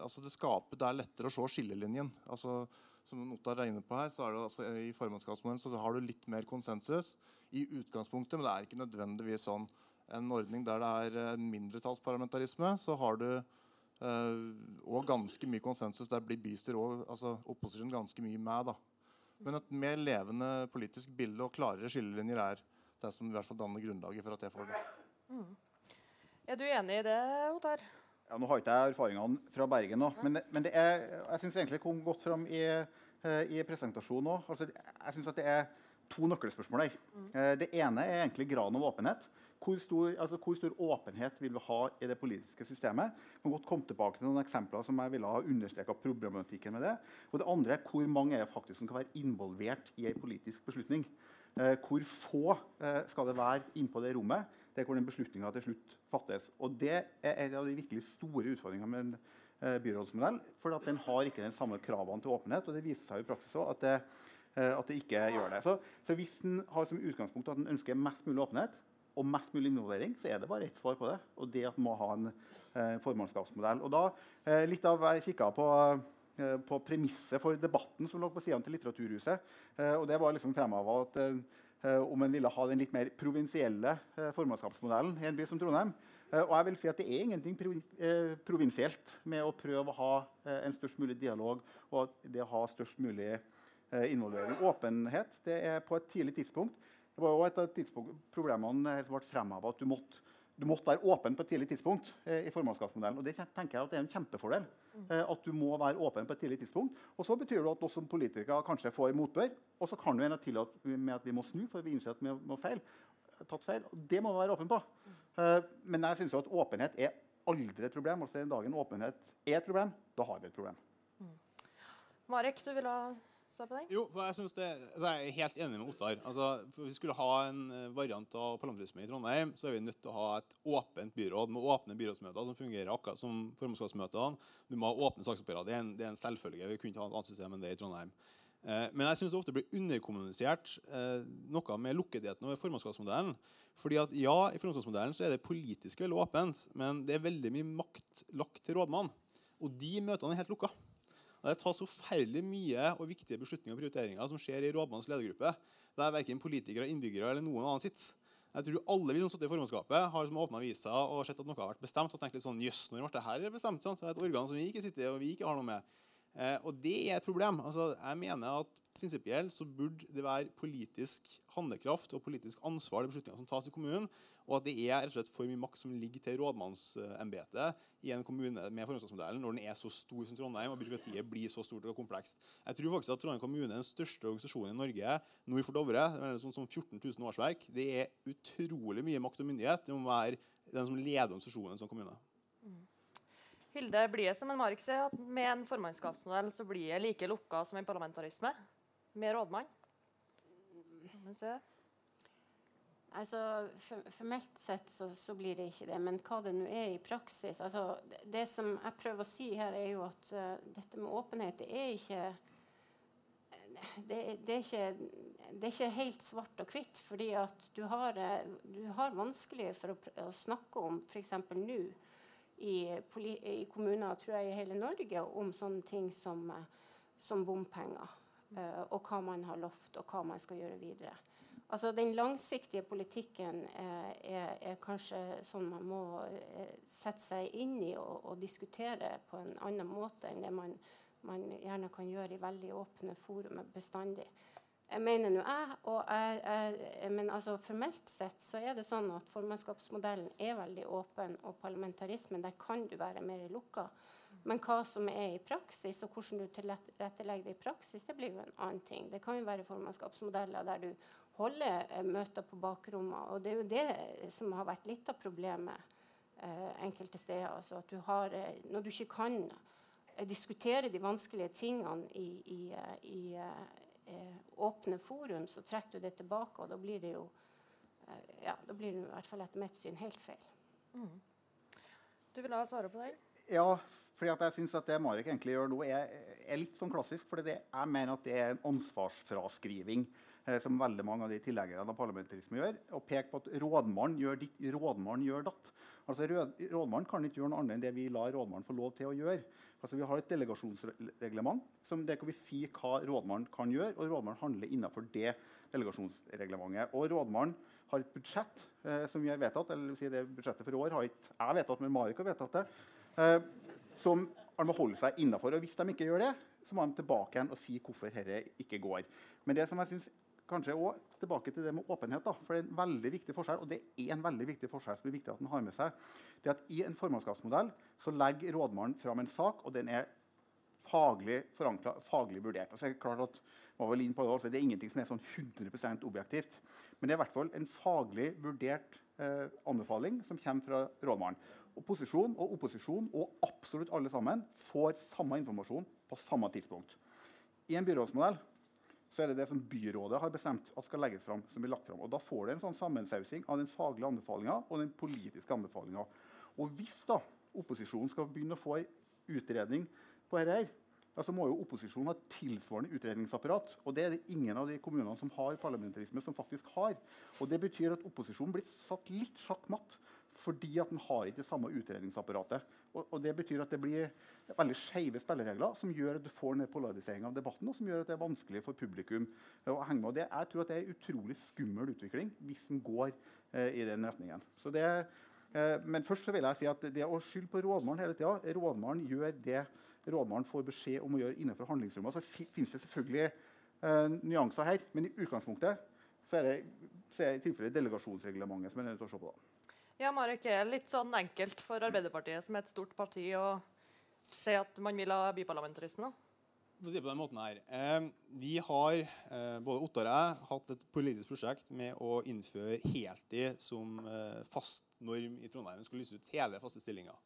D: altså det skaper, det er lettere å se skillelinjen. Altså, som Ottar regner på her, så er det altså, I formannskapsmodellen så har du litt mer konsensus i utgangspunktet, men det er ikke nødvendigvis sånn. En ordning der det er eh, mindretallsparlamentarisme, så har du også ganske mye konsensus. Der blir bystyret og altså, opposisjonen ganske mye med. da. Men et mer levende politisk bilde og klarere skillelinjer er det som i hvert fall danner grunnlaget for at jeg får det. Mm.
A: Er du enig i det, Ottar?
C: Ja, nå har ikke jeg erfaringene fra Bergen, nå, men, men er, jeg syns egentlig det kom godt fram i, eh, i presentasjonen òg. Altså, jeg synes det er to nøkkelspørsmål der. Mm. Eh, det ene er egentlig graden av åpenhet. Hvor stor, altså, hvor stor, åpenhet vil vi ha i det politiske systemet? Jeg kan godt komme tilbake til noen eksempler som jeg ville ha understreka problematikken med det. Og det andre er hvor mange er faktisk som kan være involvert i en politisk beslutning. Eh, hvor få eh, skal det være innpå det rommet der hvor den beslutninga til slutt fattes. Og Det er en av de virkelig store utfordringene med en eh, byrådsmodell. For den har ikke den samme kravene til åpenhet. og Det viser seg i praksis også at det, at det ikke gjør det. Så, så hvis en har som utgangspunkt at en ønsker mest mulig åpenhet og mest mulig involvering, så er det bare ett svar på det. Og det at en må ha en eh, formannskapsmodell. Og da, eh, litt av Jeg kikka på Eh, på premisset for debatten som lå på sidene til Litteraturhuset. Eh, og det var liksom fremheva at eh, om en ville ha den litt mer provinsielle formannskapsmodellen i en by som Trondheim. Og jeg vil si at Det er ingenting provinsielt med å prøve å ha en størst mulig dialog og det å ha størst mulig involvering. Åpenhet det er på et tidlig tidspunkt. Det var jo et av problemene som ble fremheva at du måtte du måtte være åpen på et tidlig tidspunkt eh, i formannskapsmodellen. Og det tenker jeg at det er en kjempefordel. Mm. Eh, at du må være åpen på et tidlig tidspunkt. Og så betyr det at oss som politikere kanskje får motbør. Og så kan du ende til at, med at vi må snu, for vi innser at vi har feil, tatt feil. Og det må vi være åpen på. Mm. Eh, men jeg syns at åpenhet er aldri et problem. Altså Den dagen åpenhet er et problem, da har vi et problem. Mm.
A: Marek, du vil ha på?
E: Jo, for jeg, det, altså jeg er helt enig med Ottar. Altså, for Hvis vi skulle ha en eh, variant av parlamentarisme i Trondheim, så er vi nødt til å ha et åpent byråd med åpne byrådsmøter som fungerer akkurat som formannskapsmøtene. Du må ha åpne saksoppgjør. Det, det, er en selvfølge. Vi kunne ikke ha et annet system enn det i Trondheim. Eh, men jeg syns det ofte blir underkommunisert eh, noe med lukketheten over formannskapsmodellen. Fordi at ja, I formannskapsmodellen så er det politisk veldig åpent, men det er veldig mye makt lagt til rådmannen. Og de møtene er helt lukka. Det tas så forferdelig mye og viktige beslutninger og prioriteringer som skjer i rådmannens ledergruppe, der verken politikere, innbyggere eller noen annen sitter. Jeg tror alle vi som sitter i formannskapet, har som åpna avisa og sett at noe har vært bestemt, og tenkt litt sånn Jøss, når ble det her bestemt? Sant? Det er et organ som vi ikke sitter i, og vi ikke har noe med. Eh, og det er et problem. Altså, jeg mener at prinsipielt så burde det være politisk handlekraft og politisk ansvar de beslutningene som tas i kommunen, og at det er rett og slett for mye makt som ligger til rådmannsembetet i en kommune med formannskapsmodellen når den er så stor som Trondheim og byråkratiet blir så stort og komplekst. Jeg tror faktisk at Trondheim kommune er den største organisasjonen i Norge nord for Dovre. Sånn som 14 000 årsverk. Det er utrolig mye makt og myndighet. Det må være den som leder organisasjonen som kommune. Mm.
A: Hilde, blir det som en Mark sier, at med en formannskapsmodell så blir det like lukka som en parlamentarisme? Med rådmann?
B: Altså, Formelt sett så, så, blir det ikke det, men hva det nå er i praksis altså, det, som jeg prøver å si her, er jo at uh, dette med åpenhet det er ikke det, det, er ikke, det er ikke helt svart og hvitt. fordi at du har, eh, du har vanskelig for å, å snakke om f.eks. nå i, i, kommuner tror jeg, i hele Norge om sånne ting som, som bompenger. Uh, og hva man har lovt, og hva man skal gjøre videre. Altså Den langsiktige politikken eh, er, er, kanskje sånn man må eh, sette seg inn i og, og, diskutere på en annen måte enn det man man gjerne kan gjøre i veldig åpne forum bestandig. Jeg mener nå jeg, og jeg, jeg, men altså formelt sett så er det sånn at formannskapsmodellen er veldig åpen, og parlamentarismen der kan du være mer lukka. Men hva som er i praksis, og hvordan du tilrettelegger det i praksis, det blir jo en annen ting. Det kan jo være formannskapsmodeller der du holder eh, møter på bakrommet. Og det er jo det som har vært litt av problemet eh, enkelte steder. Altså at du har, eh, når du ikke kan diskutere de vanskelige tingene i, i, i eh, åpne forum, så trekker du det tilbake, og da blir det jo ja, da blir det i hvert fall etter mitt syn helt feil. Mm.
A: Du vil ha svare på det?
C: Ja, fordi jeg synes at det Marek egentlig gjør nå, er, er litt sånn klassisk. for Jeg mener at det er en ansvarsfraskriving eh, som veldig mange av de tilhengerne av parlamentarisme gjør. og peke på at rådmannen gjør ditt, rådmannen gjør datt. Altså, rådmannen kan ikke gjøre noe annet enn det vi lar rådmannen få lov til å gjøre. Altså, vi har et delegasjonsreglement som der vi sier hva rådmannen kan gjøre, og rådmannen handler innenfor det delegasjonsreglementet. Og rådmannen har et budsjett eh, som vi har vedtatt, eller si det budsjettet for år har ikke jeg vedtatt, men Marek har vedtatt det, eh, som han må holde seg innafor. Hvis de ikke gjør det, så må de tilbake igjen og si hvorfor dette ikke går. Men det som jeg synes kanskje også tilbake til det med åpenhet. Da, for det er en veldig viktig forskjell, og det er en veldig viktig forskjell som er viktig at den har med seg. det er at I en formannskapsmodell så legger rådmannen fram en sak, og den er faglig forankra, faglig vurdert. Altså, klart at, var vel inn på det, også, det er ingenting som er sånn 100% objektivt. Men det er i hvert fall en faglig vurdert eh, anbefaling som kommer fra rådmannen. Og posisjon og opposisjon og absolutt alle sammen får samme informasjon på samme tidspunkt. I en byrådsmodell så er det det som byrådet har bestemt at skal legges fram, som blir lagt fram. Og Da får du en sånn sammensausing av den faglige anbefalinga og den politiske anbefalinga. Og hvis da opposisjonen skal begynne å få en utredning på dette, ja, så må jo opposisjonen ha tilsvarende utredningsapparat. Og det er det ingen av de kommunene som har parlamentarisme, som faktisk har. Og Det betyr at opposisjonen blir satt litt sjakkmatt fordi at den har ikke det samme utredningsapparatet. Og, og, Det betyr at det blir veldig skeive spilleregler som gjør at du får en polarisering av debatten, og som gjør at det er vanskelig for publikum å henge med. Og det, jeg tror at det er en utrolig skummel utvikling hvis den går eh, i den retningen. Så det, eh, men først så vil jeg si at det å skylde på rådmannen hele tida Rådmannen gjør det rådmannen får beskjed om å gjøre innenfor handlingsrommet. Så finnes det selvfølgelig eh, nyanser her, men i utgangspunktet så er det, så er det i tilfelle delegasjonsreglementet som er nødt til å se på. da.
A: Ja, Marek, er litt sånn enkelt for Arbeiderpartiet, som er et stort parti, å si at man vil ha byparlamentarisme?
E: For å si på den måten her. Eh, vi har, eh, både Ottar og jeg, hatt et politisk prosjekt med å innføre heltid som eh, fast norm i Trondheim. Vi skulle lyse ut hele faste stillinger.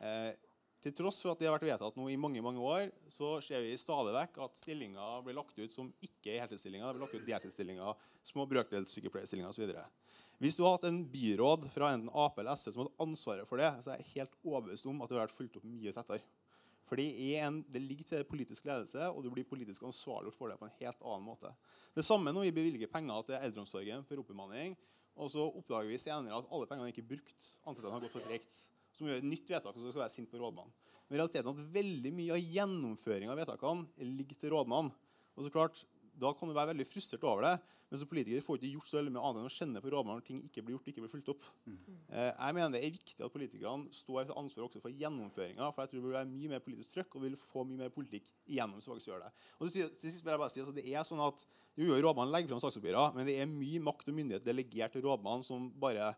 E: Eh, til tross for at det har vært vedtatt nå i mange mange år, så ser vi stadig vekk at stillinger blir lagt ut som ikke er heltidsstillinger. Det blir lagt ut deltidsstillinger, små brøkdelssykepleierstillinger osv. Hvis du hadde hatt en byråd fra enten Ap eller SV som hadde ansvaret for det, så er jeg helt overbevist om at det hadde vært fulgt opp mye tettere. For det, ligger til politisk ledelse, og du blir politisk ansvarlig for det på en helt annen måte. Det samme når vi bevilger penger til eldreomsorgen for oppbemanning, og så oppdager vi senere at alle pengene ikke er brukt. Ansatte har gått for tregt. Så må vi gjøre et nytt vedtak, og så skal være sint på rådmannen. Men realiteten er at veldig mye av gjennomføringa av vedtakene ligger til rådmannen. Og så klart, Da kan du være veldig frustrert over det, men som politiker får ikke gjort så veldig mye annet enn å kjenne på rådmannen når ting ikke blir gjort ikke blir fulgt opp. Mm. Eh, jeg mener Det er viktig at politikerne står til ansvar også for gjennomføringa. For jeg tror det være mye mer politisk trøkk og vil få mye mer politikk igjennom. så faktisk gjør det. Og til sist vil jeg bare si, altså, det er sånn at jo, jo, Rådmannen legger fram saksoppgjørene, men det er mye makt og myndighet delegert til rådmannen som bare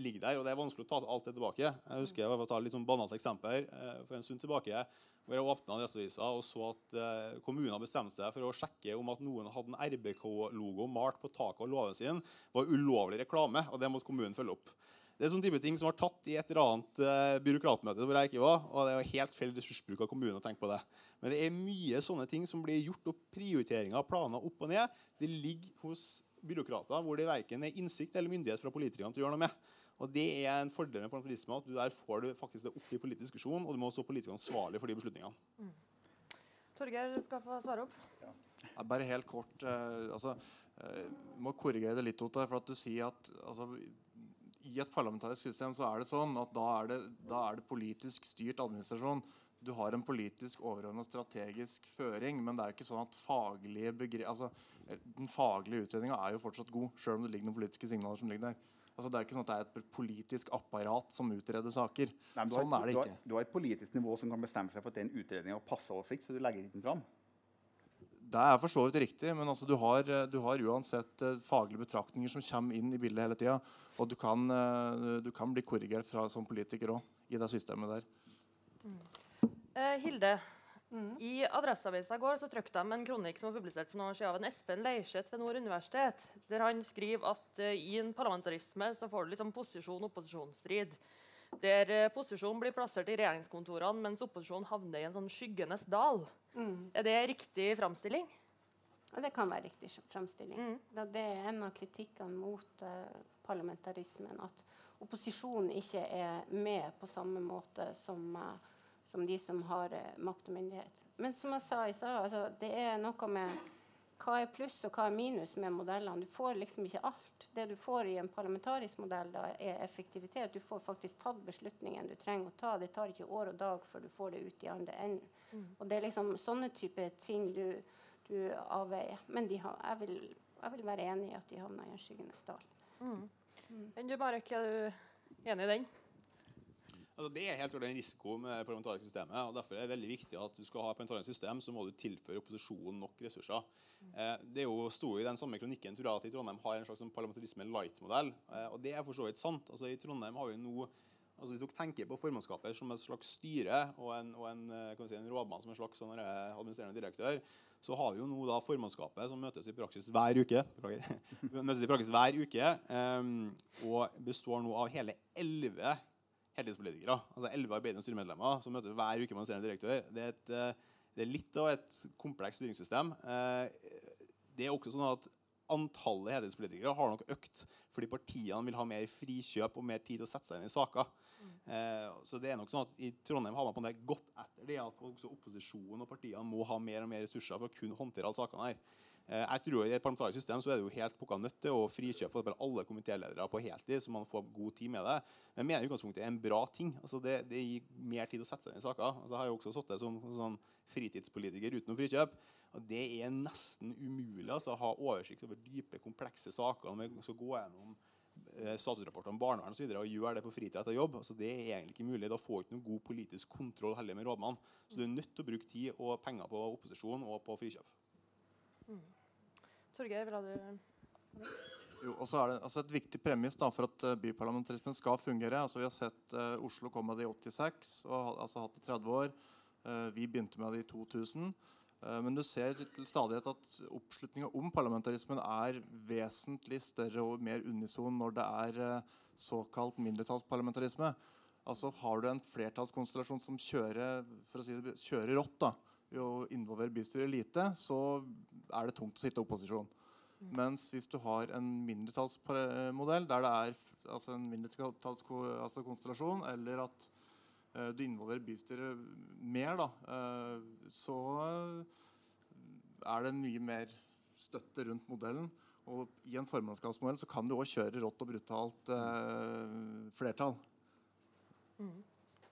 E: ligger der, og det er vanskelig å ta alt det tilbake. Jeg husker jeg var ta litt sånn banalt eksempel eh, for en stund tilbake hvor jeg åpna Adresseavisa og så at eh, kommunen bestemte seg for å sjekke om at noen hadde en RBK-logo malt på taket av låven sin, var ulovlig reklame, og det måtte kommunen følge opp. Det er sånn type ting som var tatt i et eller annet eh, byråkratmøte hvor jeg ikke var, og det er helt feil ressursbruk av kommunen å tenke på det. Men det er mye sånne ting som blir gjort, og prioriteringer av planer opp og ned, det ligger hos byråkrater hvor det verken er innsikt eller myndighet fra politikerne til å gjøre noe med. Og Det er en fordel med parlamentarisme. at du Der får du faktisk det opp i politisk diskusjon, og du må stå politisk ansvarlig for de beslutningene. Mm.
A: Torgeir, du skal få svare opp.
D: Ja. Bare helt kort. Eh, altså, eh, må korrigere det litt, Otta. for at du sier at altså, I et parlamentarisk system så er det sånn at da er det, da er det politisk styrt administrasjon. Du har en politisk overordna strategisk føring, men det er jo ikke sånn at faglige altså, den faglige utredninga er jo fortsatt god, sjøl om det ligger noen politiske signaler som ligger der. Altså, det er ikke sånn at det er et politisk apparat som utreder saker.
C: Nei,
D: sånn
C: har,
D: er det
C: du har,
D: ikke.
C: du har et politisk nivå som kan bestemme seg for at det er en utredning av passe oversikt, så du legger ikke den fram.
D: Det er for så vidt riktig, men altså, du, har, du har uansett eh, faglige betraktninger som kommer inn i bildet hele tida. Og du kan, eh, du kan bli korrigert fra, som politiker òg i det systemet der.
A: Eh, Hilde, i Adresseavisa i går så trykte de en kronikk som var publisert for noen år siden av en Espen Leirseth ved Nord universitet, der han skriver at uh, i en parlamentarisme så får du litt sånn posisjon-opposisjonsstrid. Der eh, posisjonen blir plassert i regjeringskontorene, mens opposisjonen havner i en sånn skyggenes dal. Er det riktig framstilling?
B: Ja, det kan være riktig fremstilling.
A: Mm.
B: Det er en av kritikkene mot uh, parlamentarismen. At opposisjonen ikke er med på samme måte som, eh, som de som har eh, makt og myndighet. Men som jeg sa i stad, altså, det er noe med hva er pluss og hva er minus med modellene. Du får liksom ikke alt. Det du får i en parlamentarisk modell, da, er effektivitet. Du får faktisk tatt beslutningen du trenger å ta. Det tar ikke år og dag før du får det ut i andre enden. Og det er liksom sånne type ting du, du avveier. Men de har, jeg, vil, jeg vil være enig i at de havna i en skyggenes dal.
A: Men du, Marek, er du enig i den?
E: Altså, det er helt klart en risiko med det parlamentariske systemet. og Derfor er det veldig viktig at du skal ha parlamentarisk system, så må du tilføre opposisjonen nok ressurser. Eh, det er jo sto i den samme kronikken tror jeg, at i Trondheim har en slags sånn parlamentarisme light-modell. Eh, og det er for så vidt sant. Altså, I Trondheim har vi nå altså Hvis dere tenker på formannskapet som et slags styre og en, og en, eh, si, en rådmann som en slags sånn, eh, administrerende direktør, så har vi jo nå da formannskapet som møtes i praksis hver uke. Møtes i praksis hver uke um, og består nå av hele elleve heltidspolitikere. Altså elleve arbeidende styremedlemmer som møter hver uke administrerende direktør. Det er, et, eh, det er litt av et komplekst styringssystem. Eh, Det er også sånn at Antallet heltidspolitikere har nok økt fordi partiene vil ha mer frikjøp og mer tid til å sette seg inn i saker. Mm. så det er nok sånn at I Trondheim har man på en godt etter det at også opposisjonen og partiene må ha mer og mer ressurser for å kunne håndtere alle sakene her. Eh, jeg tror I et parlamentarisk system så er det jo helt pukka nødt til å frikjøpe alle komitéledere på heltid, så man får god tid med det. Men jeg mener utgangspunktet er en bra ting. Altså det, det gir mer tid å sette seg inn i saker. Altså jeg har jo også sittet som sånn fritidspolitiker uten noe frikjøp. Og det er nesten umulig altså, å ha oversikt over dype, komplekse saker. Når vi skal gå gjennom eh, statusrapporter om barnevern og, så videre, og gjøre det på fritid etter jobb. Altså, det er egentlig ikke mulig. Da får du ikke noen god politisk kontroll heller med rådmannen. Så du er nødt til å bruke tid og penger på opposisjon og på frikjøp.
A: Torgeir, vil du
D: Jo, og så er det altså Et viktig premiss da, for at eh, byparlamentarismen skal fungere altså Vi har sett uh, Oslo komme med det i 86 og altså hatt det i 30 år. Uh, vi begynte med det i 2000. Uh, men du ser til stadighet at oppslutninga om parlamentarismen er vesentlig større og mer unison når det er såkalt mindretallsparlamentarisme. Altså Har du en flertallskonstellasjon som kjører, for å si det, kjører rått da, og involvere bystyret lite, så er det tungt å sitte i opposisjon. Mens hvis du har en mindretallsmodell der det er altså en mindretallskonstellasjon, altså eller at eh, du involverer bystyret mer, da, eh, så er det mye mer støtte rundt modellen. Og i en formannskapsmodell så kan du òg kjøre rått og brutalt eh, flertall.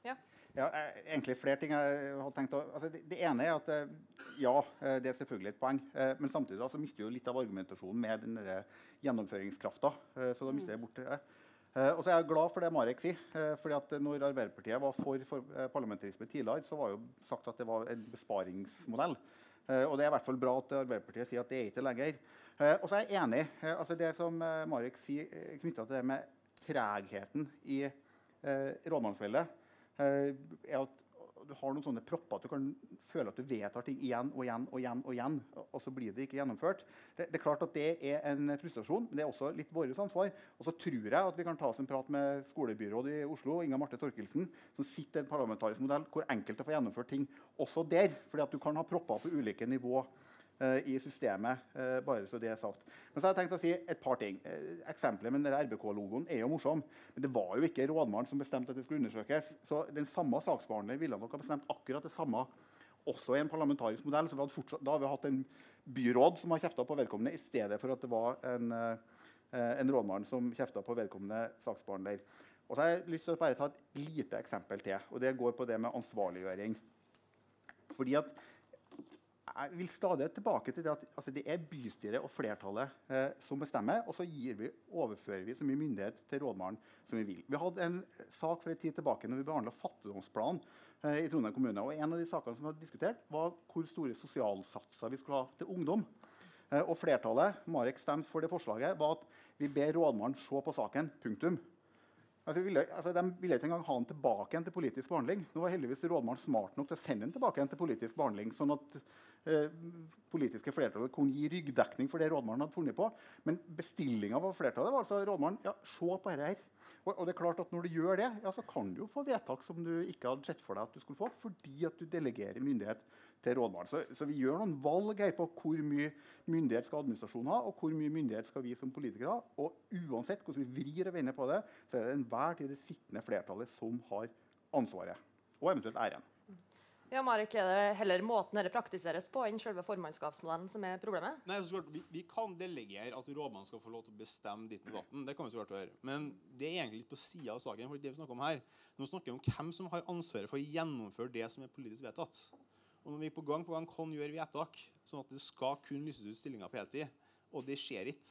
C: Ja, eh, egentlig flere ting jeg har tenkt å, altså det, det ene er at eh, ja, eh, det er selvfølgelig et poeng. Men samtidig da, så mister vi jo litt av argumentasjonen med den gjennomføringskrafta. Så da mister jeg bort det. Og så er jeg glad for det Marek sier. fordi at når Arbeiderpartiet var for, for parlamentarisme tidligere, så var jo sagt at det var en besparingsmodell. Og det er i hvert fall bra at Arbeiderpartiet sier at det er ikke lenger. Og så er jeg enig. altså Det som Marek sier knytta til det med tregheten i rådmannsveldet, er at du har noen sånne propper at du kan føle at du vedtar ting igjen og igjen og igjen, og igjen, og så blir det ikke gjennomført. Det, det er klart at det er en frustrasjon, men det er også litt vårt ansvar. Og så tror jeg at vi kan ta oss en prat med skolebyrådet i Oslo, Inga Marte Torkelsen, som sitter i en parlamentarisk modell hvor enkelte får gjennomført ting også der. fordi at du kan ha propper på ulike nivå eh, i systemet, eh, bare så det er sagt. Men så har jeg tenkt å si et par ting. Eh, Eksempelet med RBK-logoen er jo morsom, men det var jo ikke rådmannen som bestemte at det skulle undersøkes. Så den samme saksbehandleren ville nok ha bestemt akkurat det samme også i en parlamentarisk modell. Så fortsatt, da hadde vi hatt en byråd som har kjefta på vedkommende, i stedet for at det var en, eh, en rådmann som kjefta på vedkommende saksbehandler. Og så har jeg lyst til å bare ta et lite eksempel til. og Det går på det med ansvarliggjøring. Fordi at jeg vil stadig tilbake til det at altså, det er bystyret og flertallet eh, som bestemmer. Og så vi, overfører vi så mye myndighet til rådmannen som vi vil. Vi hadde en sak for en tid tilbake når vi behandla fattigdomsplanen eh, i Trondheim kommune. og En av de sakene som vi hadde diskutert, var hvor store sosialsatser vi skulle ha til ungdom. Eh, og flertallet Marek stemte for det forslaget, var at vi ber rådmannen se på saken. punktum. Altså, ville, altså, de ville ikke engang ha den tilbake til politisk behandling. Nå var heldigvis rådmannen smart nok til å sende den tilbake til politisk behandling, sånn at politiske flertallet kunne gi ryggdekning for det rådmannen hadde funnet på. Men bestillinga av flertallet var altså rådmannen ja, se på dette her. Og, og, det er klart at Når du gjør det, ja, så kan du jo få vedtak som du ikke hadde sett for deg at du skulle få, fordi at du delegerer myndighet til rådmannen. Så, så, vi gjør noen valg her på hvor mye myndighet skal administrasjonen ha, og hvor mye myndighet skal vi som politikere ha. Og uansett hvordan vi vrir og vender på det, så er det enhver tid det sittende flertallet som har ansvaret. Og eventuelt æren.
A: Ja, Marek, Er det heller måten dette praktiseres på enn selve formannskapsmodellen som er problemet?
E: Nei, klart, vi, vi kan delegere at rådmannen skal få lov til å bestemme ditt og datten. Det kan vi så klart gjøre. Men det er egentlig litt på sida av saken. for det vi snakker om her. Nå snakker vi om hvem som har ansvaret for å gjennomføre det som er politisk vedtatt. Og når vi på gang på gang kan gjøre vedtak sånn at det skal kun lyses ut stillinger på heltid, og det skjer ikke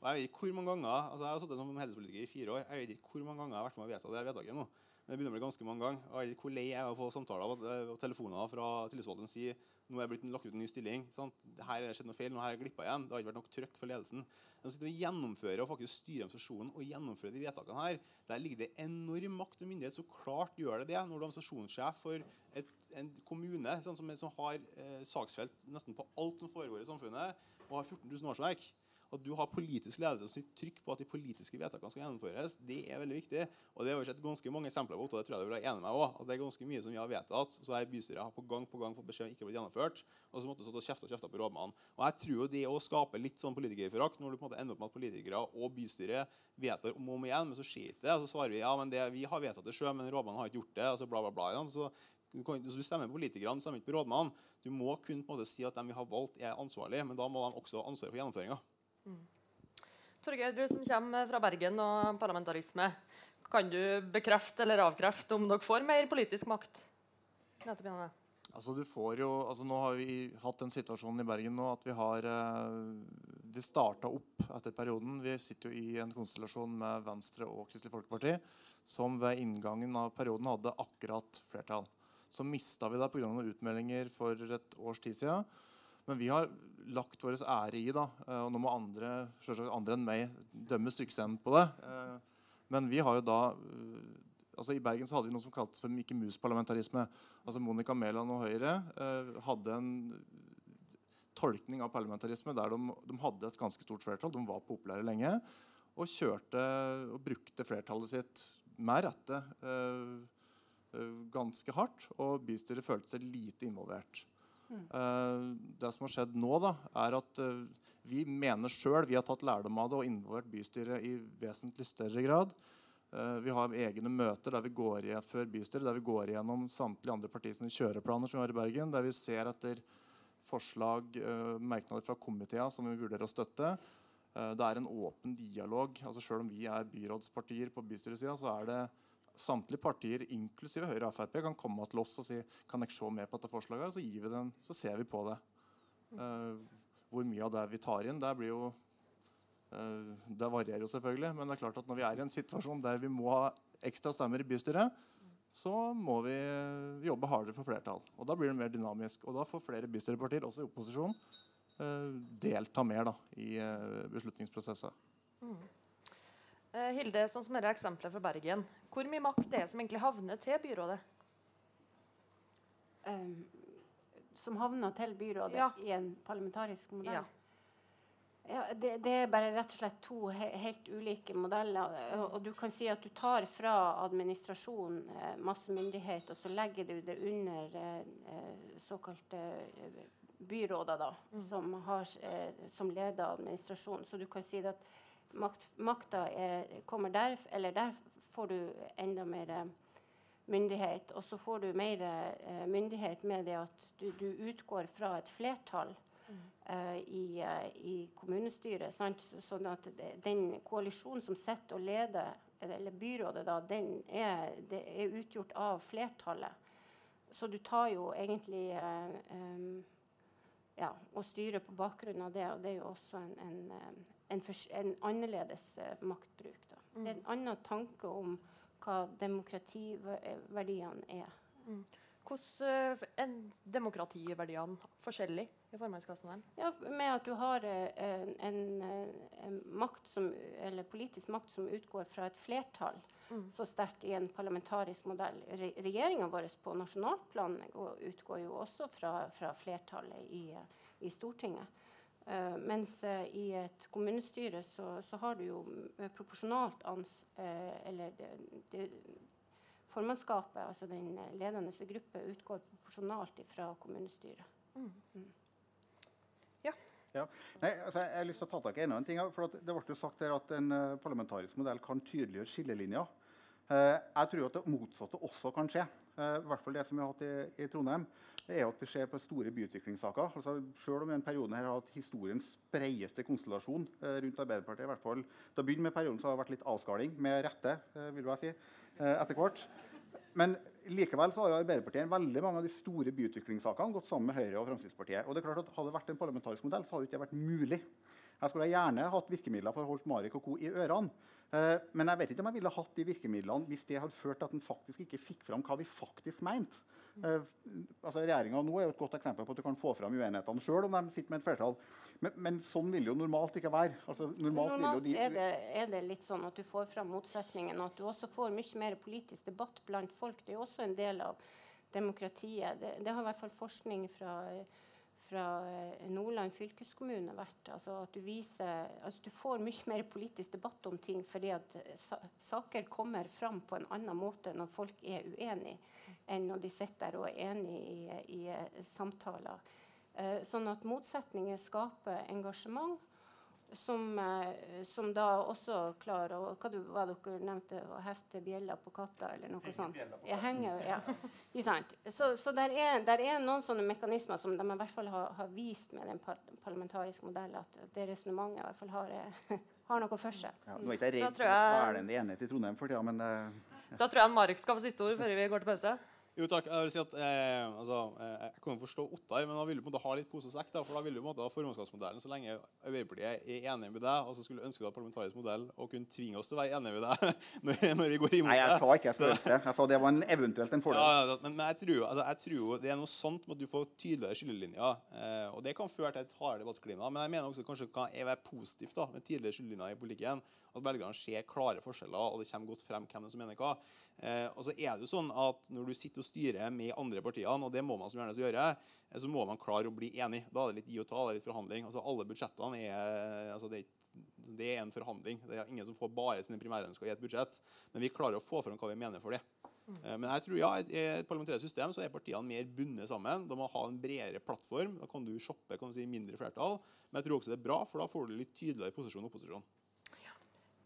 E: og Jeg vet ikke hvor mange ganger, altså jeg har sittet som helsepolitiker i fire år. Jeg vet ikke hvor mange ganger jeg har vært med å vedta det vedtaket nå. Det begynner å bli ganske mange ganger. Jeg vet hvor lei jeg er å få samtaler og eh, telefoner fra tillitsvalgte som sier nå er jeg blitt lagt ut en ny stilling. Sant? Her har skjedd noe feil. nå har jeg glippa igjen. Det har ikke vært nok trøkk for ledelsen. De sitter og gjennomfører og faktisk styrer organisasjonen og gjennomfører de vedtakene her. Der ligger det enorm makt og myndighet. Så klart gjør det det når du er organisasjonssjef for et, en kommune sant, som, som, har eh, saksfelt nesten på alt som foregår i samfunnet, og har 14 000 årsverk at du har politisk ledelse som sitter trykk på at de politiske vedtakene skal gjennomføres, det er veldig viktig. Og det har vi sett ganske mange eksempler på. og det tror jeg du vil være enig med også, at Det er ganske mye som vi har vedtatt, så der bystyret har på gang på gang fått beskjed om ikke blitt gjennomført. Og så måtte og kjefte og kjefte på rådmannen. Og jeg tror jo det å skape litt sånn politikerforakt, når du på en måte ender opp med at politikere og bystyret vedtar om og om igjen, men så skjer ikke det. Og så svarer vi ja, men det, vi har vedtatt det sjøl, men rådmannen har ikke gjort det. og så bla, bla, bla. Ja. Så du, du stemmer på politikerne, du stemmer ikke på rådmannen. Du må kun på en måte si at de vi har valgt, er ansvarlige, men da må de også ha ansvaret for gjennomføringa. Mm.
A: Torgeir, du som kommer fra Bergen og parlamentarisme. Kan du bekrefte eller avkrefte om dere får mer politisk makt?
D: Altså, du får jo, altså Nå har vi hatt den situasjonen i Bergen nå at vi har eh, Vi starta opp etter perioden. Vi sitter jo i en konstellasjon med Venstre og Kristelig Folkeparti som ved inngangen av perioden hadde akkurat flertall. Så mista vi det pga. utmeldinger for et års tid siden. Men vi har lagt vår ære i, da, eh, og nå må andre, andre enn meg dømme suksessen på det. Eh, men vi har jo da eh, altså I Bergen så hadde vi noe som kaltes for Mikke Mus-parlamentarisme. Altså Monica Mæland og Høyre hadde en tolkning av parlamentarisme der de, de, hadde et ganske stort flertall. De var populære lenge. Og kjørte og brukte flertallet sitt med rette ganske hardt. Og bystyret følte seg lite involvert. Uh, det som har skjedd nå, da, er at uh, vi mener sjøl vi har tatt lærdom av det og involvert bystyret i vesentlig større grad. Uh, vi har egne møter der vi går igjen, før bystyret der vi går igjennom samtlige andre partiers kjøreplaner som vi har i Bergen, der vi ser etter forslag, merknader fra komiteene som vi vurderer å støtte. det er en åpen dialog. altså Selv om vi er byrådspartier på bystyresida, så er det samtlige partier, inklusive Høyre og Frp, kan komme til oss og si kan jeg se mer på dette forslaget. Så, gir vi den, så ser vi på det. Uh, hvor mye av det vi tar inn, det blir jo uh, Det varierer jo selvfølgelig. Men det er klart at når vi er i en situasjon der vi må ha ekstra stemmer i bystyret, så må vi jobbe hardere for flertall. Og Da blir det mer dynamisk. Og da får flere bystyrepartier, også i opposisjon, uh, delta mer da, i beslutningsprosesser. Mm.
A: Uh, Hilde, sånn som dette eksempelet fra Bergen. Hvor mye makt det er som egentlig havner til byrådet?
B: Um, som havner til byrådet ja. i en parlamentarisk modell? Ja. Ja, det, det, er bare rett og slett to he helt ulike modeller. Og, og, du kan si at du tar fra administrasjonen eh, masse myndighet, og så legger du det under eh, eh såkalte eh, byråder, da, mm. som, har, eh, som leder administrasjonen. Så du kan si at makt, makta er, kommer der, eller der får du enda mer eh, myndighet. Og så får du mer eh, myndighet med det at du, du utgår fra et flertall eh, i, eh, i, kommunestyret. Sant? Sånn at den koalisjonen som sitter og leder, eller byrådet, da, den er, er, utgjort av flertallet. Så du tar jo egentlig eh, ja, og styre på bakgrunn av det. Og det er jo også en, en, eh, en, en annerledes uh, maktbruk. Da. Mm. Det er en annen tanke om hva demokrativerdiene er.
A: Mm. Hvordan er demokrativerdiene forskjellig i formannskapsmodellen?
B: Ja, med at du har en, en, en makt som, eller politisk makt som utgår fra et flertall mm. så sterkt i en parlamentarisk modell. Re Regjeringa vår på nasjonalplan utgår jo også fra, fra flertallet i, i Stortinget. Uh, mens uh, i et kommunestyre så, så, har du jo proporsjonalt ans... Uh, eller det, det, formannskapet, altså den ledende gruppe, utgår proporsjonalt fra kommunestyret. Mm. Mm.
C: Ja. ja. Nei, altså, jeg har lyst til å ta tak i enda en ting. for Det ble jo sagt her at en parlamentarisk modell kan tydeliggjøre skillelinjer. Eh, jeg tror at det motsatte også kan skje. Eh, I hvert fall det som vi har hatt i, i Trondheim. det er at vi ser på store byutviklingssaker. Altså, selv om vi i en periode her har hatt historiens bredeste konstellasjon eh, rundt Arbeiderpartiet, i hvert fall da begynner med perioden så har det vært litt avskaling, med rette, vil jeg si, etter hvert. Men likevel så har Arbeiderpartiet veldig mange av de store byutviklingssakene gått sammen med Høyre og Fremskrittspartiet. Og det er klart at Hadde det vært en parlamentarisk modell, så hadde det ikke vært mulig. Jeg skulle gjerne hatt virkemidler for å holde Marik og co. i ørene. Eh, men jeg vet ikke om jeg ville hatt de virkemidlene hvis det hadde ført til at en faktisk ikke fikk fram hva vi faktisk mente. Uh, altså Regjeringa nå er jo et godt eksempel på at du kan få fram uenighetene sjøl om de sitter med et flertall. Men, men, sånn vil jo normalt ikke være. Altså,
B: normalt, normalt de, er, det, er, det, litt sånn at du får fram motsetningen, og at du også får mye mer politisk debatt blant folk. Det er jo også en del av demokratiet. Det, det har i hvert fall forskning fra fra eh, Nordland fylkeskommune vært altså at du, viser, altså du får mye mer politisk debatt om ting fordi at eh, saker kommer fram på en annen måte når folk er uenige, enn når de sitter og er enige i, i, i eh, samtaler. Sånn at motsetninger skaper engasjement som, eh, som, da også klarer å Hva du, hva dere nevnte? Å hefte bjella på katta, eller noe sånt? Jeg henger, ja. Så, så der, er, der, er, noen sånne mekanismer som de i hvert fall har, har vist med den par parlamentariske modellen, at det resonnementet i hvert fall har, eh, har noe for seg.
C: Ja, nå er ikke jeg redd for værende enighet i Trondheim for tida, men uh,
A: Da tror jeg Marek skal få siste ord før vi går til pause.
E: Jo takk. Jeg vil si at eh, altså, eh, jeg kan forstå Ottar, men da vil du på en måte ha litt pose og sekk. Da, for da vil du på en måte ha formannskapsmodellen så lenge Arbeiderpartiet er enig med deg, og så skulle ønske deg parlamentarisk modell og kunne tvinge oss til å være enige med deg når, når vi går imot
C: det. Nei, jeg sa ikke jeg skulle ønske det. Jeg sa det var en, eventuelt en fordel.
E: Ja, men, men jeg, tror, altså, jeg tror det er noe sant med at du får tydeligere skillelinjer. Eh, og det kan føre til et hardere debattklima. Men jeg mener også kanskje kan være positivt da, med tydeligere skillelinjer i politikken. At velgerne ser klare forskjeller, og det kommer godt frem hvem som mener hva. Eh, og så er det jo sånn at Når du sitter og styrer med andre partiene, og det må man som gjerne gjøre, eh, så må man klare å bli enig. Da er det litt gi og ta, det er litt forhandling. Altså Alle budsjettene er, altså det, det er en forhandling. Det er ingen som får bare sine primærønsker i et budsjett. Men vi klarer å få fram hva vi mener for det. Eh, men jeg tror ja, i et parlamentarisk system så er partiene mer bundet sammen. De må ha en bredere plattform. Da kan du shoppe kan du si, mindre flertall. Men jeg tror også det er bra, for da får du litt tydeligere posisjon og opposisjon.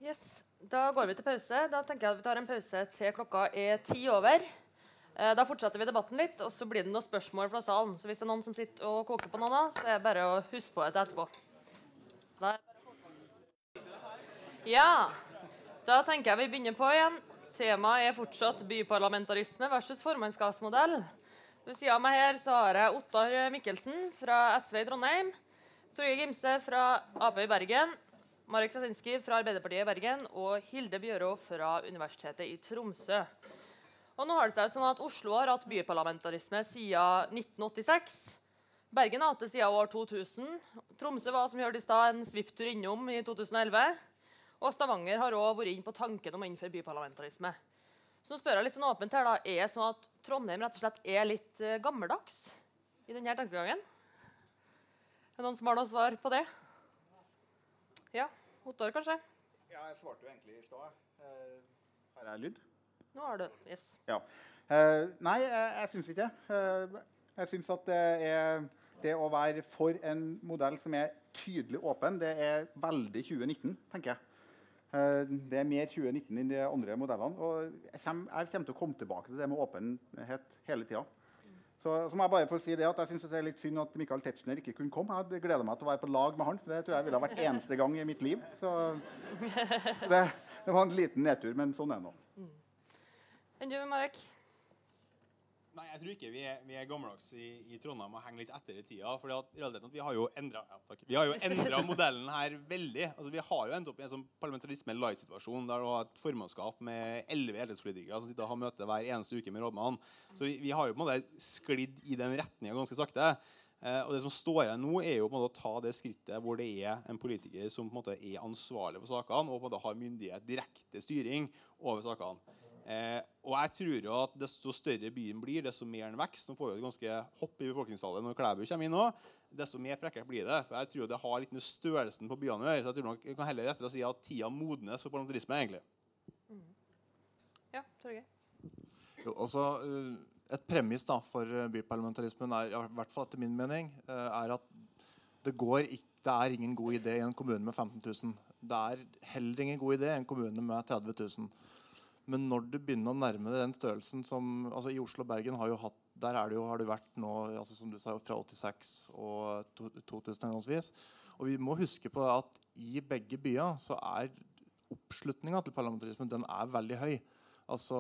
A: Yes, Da går vi til pause. Da tenker jeg at Vi tar en pause til klokka er ti over. Eh, da fortsetter vi debatten litt, og så blir det noen spørsmål fra salen. Så hvis det er noen som sitter og koker på noe, så er det bare å huske på det etterpå. Ja, da tenker jeg vi begynner på igjen. Temaet er fortsatt byparlamentarisme versus formannskapsmodell. Ved siden av meg her så har jeg Ottar Mikkelsen fra SV i Trondheim. Torgeir Gimse fra Ap i Bergen Marek Krasinski fra Arbeiderpartiet i Bergen og Hilde Bjørå fra Universitetet i Tromsø. Og nå har det seg sånn at Oslo har hatt byparlamentarisme siden 1986. Bergen har hatt det siden år 2000. Tromsø var som vi hørte i sted, en svipptur innom i 2011. Og Stavanger har òg vært inn på tanken om å innføre byparlamentarisme. Så spør jeg litt sånn åpent her da, Er det sånn at Trondheim rett og slett er litt uh, gammeldags i denne tankegangen? Er det noen som har noe svar på det? Ja. Ottar, kanskje?
C: Ja, jeg svarte jo egentlig i stad. Her har jeg lyd?
A: Nå har du Yes.
C: Ja. Uh, nei, jeg, jeg syns ikke det. Uh, jeg syns at det er det å være for en modell som er tydelig åpen, det er veldig 2019, tenker jeg. Det er mer 2019 enn de andre modellene. Og jeg kommer, jeg kommer til å komme tilbake til det med åpenhet hele tida. Så, må jeg bare få si det at jeg synes det er litt synd at Michael Tetzschner ikke kunne komme. Jeg gleder meg til å være på lag med han. for Det tror jeg ville ha vært eneste gang i mitt liv. Så det, det var en liten nedtur, men sånn er det nå.
A: Enn du, Marek?
E: Nei, jeg tror ikke vi er, vi er gammeldags i, i Trondheim og henger litt etter i tida. For realiteten at vi har jo endra ja, modellen her veldig. Altså, vi har jo endt opp i en sånn parlamentarisme light-situasjon der du har et formannskap med elleve heltidspolitikere som sitter og har møte hver eneste uke med rådmannen. Så vi, vi, har jo på en måte sklidd i den retninga ganske sakte. Eh, og det som står igjen nå, er jo på en måte å ta det skrittet hvor det er en politiker som på en måte er ansvarlig for sakene og på en måte har myndighet, direkte styring over sakene. Eh, og jeg tror jo at Desto større byen blir, desto mer den vokser. Nå får vi et ganske hopp i befolkningstallet når Klæbu kommer inn nå. Desto mer prekkert blir det. For jeg tror det har litt med størrelsen på byene å gjøre. Så jeg tror nok jeg kan heller rettere si at tida modnes for parlamentarisme, egentlig. Mm.
A: Ja, Torgeir?
D: Jo, altså, eh, et premiss da, for eh, byparlamentarismen er, i hvert fall etter min mening, eh, er at det, går ikke, det er ingen god idé i en kommune med 15 000. Det er heller ingen god idé i en kommune med 30 000. Men når du begynner å nærme deg den størrelsen som altså I Oslo og Bergen har jo hatt, der det jo, har det vært nå altså som du sa, fra 86 og 2000 henholdsvis. Og vi må huske på at i begge byer så er oppslutninga til parlamentarismen den er veldig høy. Altså,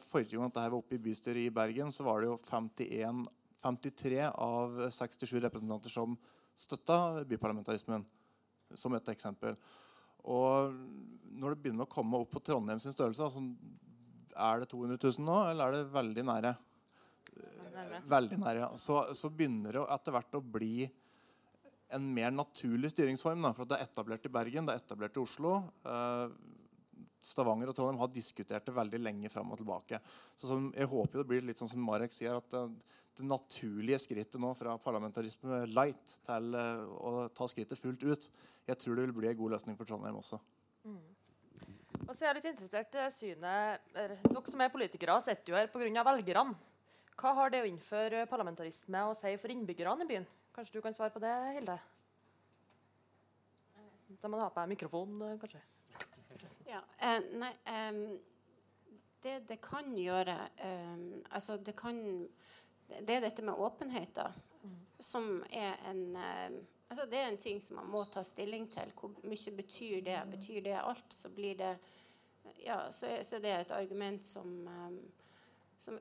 D: Forrige gang dette var oppe i bystyret i Bergen, så var det jo 51, 53 av 67 representanter som støtta byparlamentarismen, som et eksempel. Og når det begynner å komme opp på Trondheim sin størrelse, altså, er det 200 000 nå, eller er det veldig nære? Veldig nære, ja. Så, så begynner det etter hvert å bli en mer naturlig styringsform. Da, for Det er etablert i Bergen, det er etablert i Oslo. Eh, Stavanger og Trondheim har diskutert det veldig lenge fram og tilbake. Så som, jeg håper det blir litt sånn som Marek sier, at det, det naturlige skrittet nå fra parlamentarisme light til eh, å ta skrittet fullt ut Jeg tror det vil bli en god løsning for Trondheim også. Mm.
A: Og så er jeg litt interessert i synet Dere som er politikere, sitter jo her pga. velgerne. Hva har det å innføre parlamentarisme å si for innbyggerne i byen? Kanskje du kan svare på det, Hilde? Da må du ha på deg mikrofon, kanskje.
B: Ja, eh, nei eh, Det det kan gjøre eh, Altså, det kan Det er dette med åpenhet, da, mm. som er en altså Det er en ting som man må ta stilling til. Hvor mye betyr det? Betyr det alt, så blir det Ja, så, så det er et argument som, som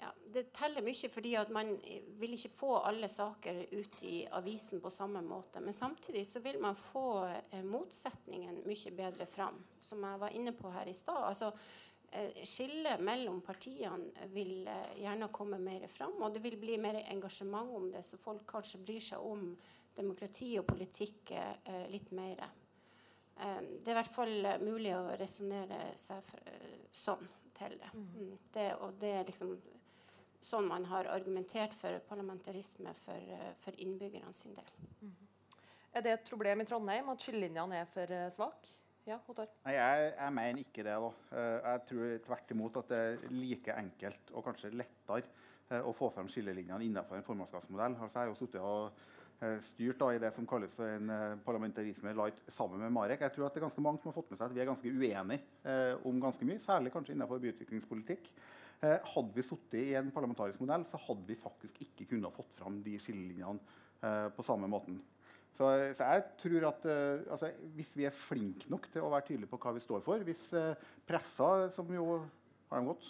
B: ja, det teller mye, fordi at man vil ikke få alle saker ut i avisen på samme måte. Men samtidig så vil man få eh, motsetningen mye bedre fram, som jeg var inne på her i stad. Altså, eh, Skillet mellom partiene vil eh, gjerne komme mer fram, og det vil bli mer engasjement om det, så folk kanskje bryr seg om demokrati og politikk eh, litt mer. Eh, det er i hvert fall mulig å resonnere seg sånn til det. Mm. mm. det og det er liksom sånn man har argumentert for parlamentarisme for, eh, for innbyggerne sin del. Mm.
A: Er det et problem i Trondheim at skillelinjene er for svake? Ja,
C: Nei, jeg, jeg, mener ikke det. da. Jeg tror tvert imot at det er like enkelt og kanskje lettere å få fram skillelinjene innenfor en formannskapsmodell. Altså, jeg har jo sittet og styrt da, i det som kalles for en parlamentarisme light sammen med Marek. Jeg tror at det er ganske mange som har fått med seg at vi er ganske uenige om ganske mye, særlig kanskje innenfor byutviklingspolitikk. Eh, hadde vi sittet i en parlamentarisk modell, så hadde vi faktisk ikke kunnet fått fram de skillelinjene eh, på samme måten. Så, så, jeg tror at uh, altså, Hvis vi er flinke nok til å være tydelige på hva vi står for Hvis uh, pressa, som jo Har de gått?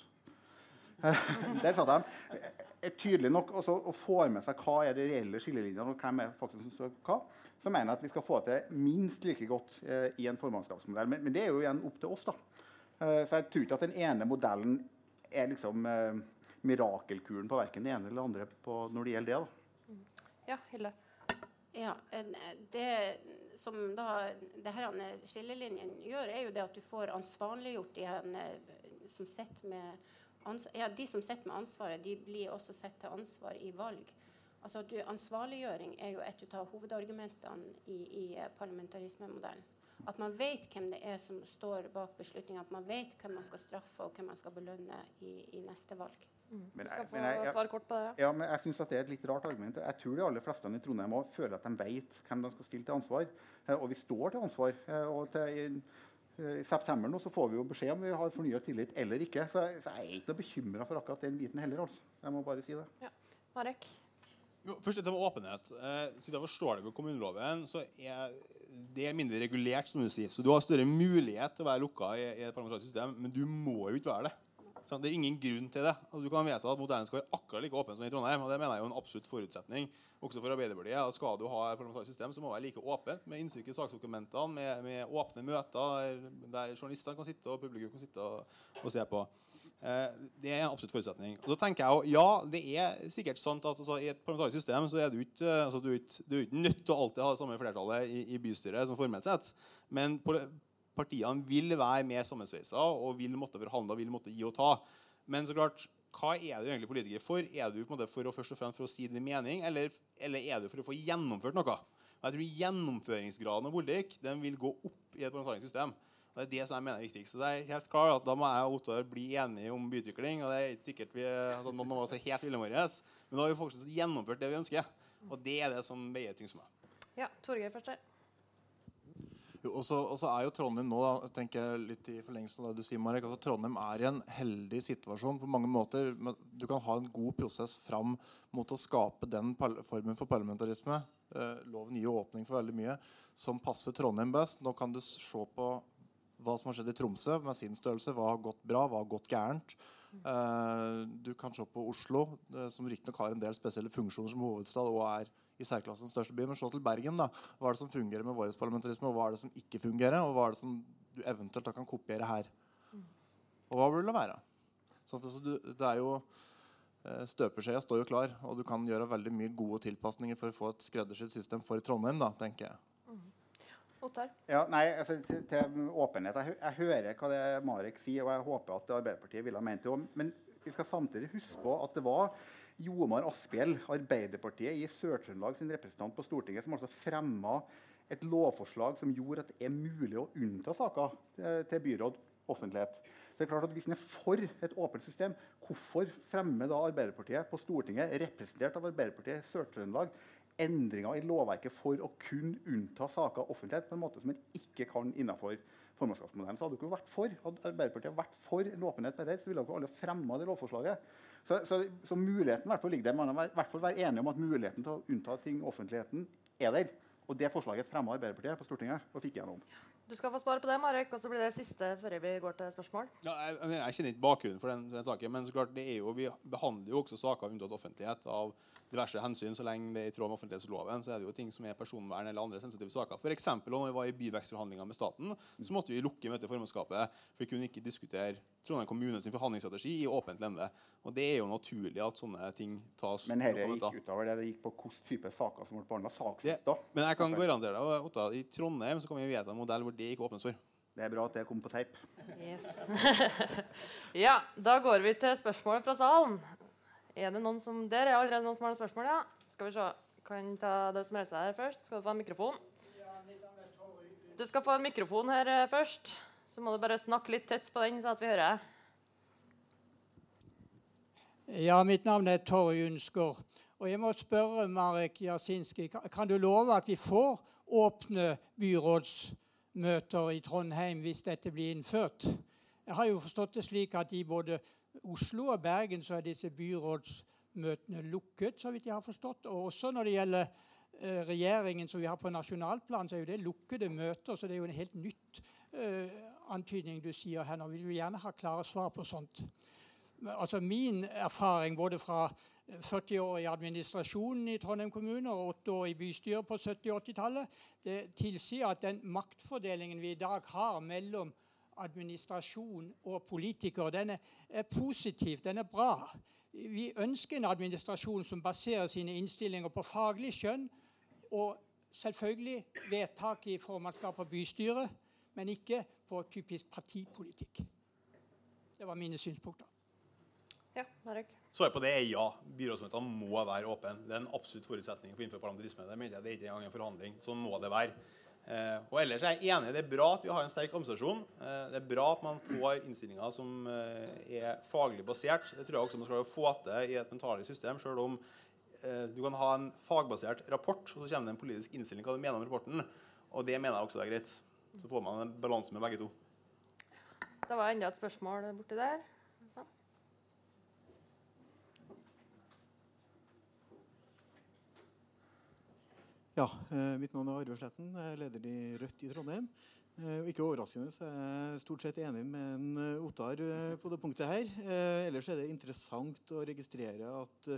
C: Der satt de. Er tydelig nok også, og får med seg hva er de reelle skillelinjene, og hvem er faktisk som står hva, så mener jeg at vi skal få til minst like godt eh, i en formannskapsmodell. Men, men, det er jo igjen opp til oss. da. så jeg tror ikke at den ene modellen er liksom eh, mirakelkuren på verken det ene eller det andre på, når det gjelder det. da.
A: Ja, Hilde.
B: Ja, Det som da det her skillelinjen gjør, er jo det at du får ansvarliggjort de, som som med ja, de som sitter med ansvaret, de blir også sett til ansvar i valg. Altså du, Ansvarliggjøring er jo et av hovedargumentene i, i parlamentarismemodellen. At man vet hvem det er som står bak beslutninga. At man vet hvem man skal straffe og hvem man skal belønne i, i neste valg.
A: Mm. Men jeg, men jeg, på det.
C: Ja, men jeg synes at det er et litt rart argument. Jeg tror de aller fleste i Trondheim også føler at de vet hvem de skal stille til ansvar. Eh, og vi står til ansvar. Eh, og til, i, i, september nå så får vi jo beskjed om vi har fornya tillit eller ikke. Så, så jeg er ikke noe bekymra for akkurat den biten heller. altså. Jeg må bare si det.
A: Ja. Marek?
E: Jo, først dette med åpenhet. Eh, så jeg forstår det på kommuneloven, så er det er mindre regulert, som du sier. Så du har større mulighet til å være lukka i, i et parlamentarisk system, men du må jo ikke være det. Det er ingen grunn til det. Altså, du kan vite at modellen skal være akkurat like åpen som i Trondheim. og Det mener jeg er en absolutt forutsetning også for Arbeiderpartiet. Og skal du ha et parlamentarisk system, så må det være like åpent med innsyn i saksdokumentene, med, med, åpne møter der journalistene kan sitte og publikum kan sitte og, og se på. Eh, det er en absolutt forutsetning. Og da tenker jeg jo, Ja, det er sikkert sant at altså, i et parlamentarisk system så er du ikke, altså, du er ikke, du er ikke nødt til å alltid ha det samme flertallet i, i bystyret som formelt sett. Men partiene vil være mer sammensveisa og vil måtte forhandle vil måtte gi og ta. Men så klart, hva er du egentlig politiker for? Er du på en måte for å, først og fremst for å si din mening, eller, eller er du for å få gjennomført noe? Jeg tror Gjennomføringsgraden av politikk den vil gå opp i et parlamentarisk system. Det er det som jeg mener er viktigst. Så det er helt klart at Da må jeg og Ottar bli enige om byutvikling. og det er ikke sikkert vi, altså Noen av oss er helt ville våre, men da har vi faktisk gjennomført det vi ønsker. Og det er det som veier tyngst for meg.
A: Ja, Torgeir først her.
D: Og så er jo Trondheim nå, da, tenker jeg litt i forlengelsen av det du sier, Marek, altså Trondheim er i en heldig situasjon på mange måter. Du kan ha en god prosess fram mot å skape den formen for parlamentarisme. Eh, loven gir åpning for veldig mye som passer Trondheim best. Nå kan du se på hva som har skjedd i Tromsø med sin størrelse. Hva har gått bra, hva har gått gærent. Uh, du kan se på Oslo, uh, som riktignok har en del spesielle funksjoner som hovedstad og er i særklassens største by. Men se til Bergen. da. Hva er det som fungerer med vår parlamentarisme, og hva er det som ikke fungerer? Og hva er det som du eventuelt da kan kopiere her? Og hva vil det være? Sånn, altså, du, det er jo uh, Støpeskjea står jo klar, og du kan gjøre veldig mye gode tilpasninger for å få et skreddersydd system for Trondheim. da, tenker jeg.
A: Ottar?
C: Ja, nei, altså, til, til, åpenhet. Jeg, jeg, hører hva det Marek sier, og jeg håper at Arbeiderpartiet ville ha ment det òg. Men vi skal samtidig huske på at det var Jomar Asphjell, Arbeiderpartiet i Sør-Trøndelag sin representant på Stortinget, som altså fremma et lovforslag som gjorde at det er mulig å unnta saker til, byråd offentlighet. Så det er klart at Hvis en er for et åpent system, hvorfor fremmer da Arbeiderpartiet på Stortinget, representert av Arbeiderpartiet i Sør-Trøndelag, endringer i lovverket for å kun unnta saker offentlighet på en måte som en ikke kan innenfor formannskapsmodellen. Så hadde ikke vært for, hadde Arbeiderpartiet vært for en åpenhet på dette, så ville dere alle fremma det lovforslaget. Så, så, så muligheten hvert fall ligger der. Man må i hvert fall være enige om at muligheten til å unnta ting offentligheten er der. Og det forslaget fremma Arbeiderpartiet på Stortinget og fikk gjennom.
A: Du skal få svare på det, Marek, og så blir det siste før vi går til spørsmål.
E: Ja, jeg, jeg, kjenner ikke bakgrunnen for den, den, saken, men så klart det er jo, vi behandler jo også saker unntatt offentlighet av diverse hensyn. Så lenge det er i tråd med offentlighetsloven, så er det jo ting som er personvern eller andre sensitive saker. For eksempel, når vi var i byvekstforhandlinger med staten, så måtte vi lukke møtet i formannskapet. For vi kunne ikke diskutere Trondheim kommunes forhandlingsstrategi i åpent lende. Og det er jo naturlig at sånne ting tas
C: Men dette gikk utover det. Det gikk på hvilken type saker som ble behandla sakslister.
E: Men jeg kan garantere deg, Otta, i Trondheim så kan vi vedta en modell hvor det ikke åpnes for.
C: Det er bra at det kom på teip.
A: Yes. ja, da går vi til spørsmålet fra salen. Er det noen som, Der er allerede noen som har noen spørsmål. ja. Skal vi se. Kan ta det som reiser her først. Skal du få en mikrofon? Du skal få en mikrofon her eh, først. Så må du bare snakke litt tett på den, så at vi hører.
F: Ja, mitt navn er Torje Unsgaard. Og jeg må spørre Marek Jasinski, kan du love at vi får åpne byrådsmøter i Trondheim hvis dette blir innført? Jeg har jo forstått det slik at i både Oslo og Bergen så er disse byrådsmøtene lukket, så vidt jeg har forstått. Og også når det gjelder eh, regjeringen som vi har på nasjonalplan, så er jo det lukkede møter. Så det er jo en helt nytt uh, antydning du sier her nå. Vi vil gjerne ha klare svar på sånt. Altså Min erfaring både fra 40 år i administrasjonen i Trondheim kommune og 8 år i bystyret på 70- og 80-tallet, det tilsier at den maktfordelingen vi i dag har mellom administrasjon og politikere, den er positiv, den er bra. Vi ønsker en administrasjon som baserer sine innstillinger på faglig skjønn og selvfølgelig vedtak i formannskap og bystyre, men ikke på typisk partipolitikk. Det var mine synspunkter.
A: Ja, Marek.
E: Svaret på det er ja. Byrådsmøtene må være åpne. Det er en absolutt forutsetning for å innføre parlamentarisme. Det, mener jeg, det er ikke engang en forhandling. Sånn må det være. Eh, og ellers er jeg enig. Det er bra at vi har en sterk administrasjon. Eh, det er bra at man får innstillinger som eh, er faglig basert. Det tror jeg også man skal få til i et mentalt system. Selv om du kan ha en fagbasert rapport, og så kommer det en politisk innstilling hva du mener om rapporten. Og det mener jeg også er greit. Så får man en balanse med begge to.
A: Det var enda et spørsmål borti der.
G: Ja, eh, mitt navn er Arve Sletten. Jeg er leder i Rødt i Trondheim. Eh, ikke overraskende så er jeg stort sett enig med en eh, Ottar på det punktet her. Ellers er det interessant å registrere at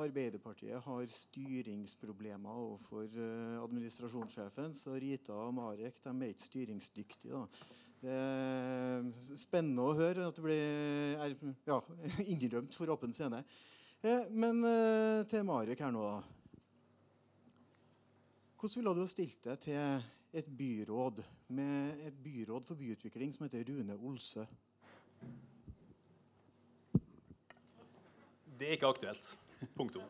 G: Arbeiderpartiet har styringsproblemer overfor administrasjonssjefen. Så Rita og Marek de er ikke styringsdyktige. da. Det er spennende å høre at det blir ja, innrømt for åpen scene. Men til Marek her nå, da. Hvordan ville du ha stilt deg til et byråd med et byråd for byutvikling som heter Rune Olse?
E: Det er ikke aktuelt. Punktum.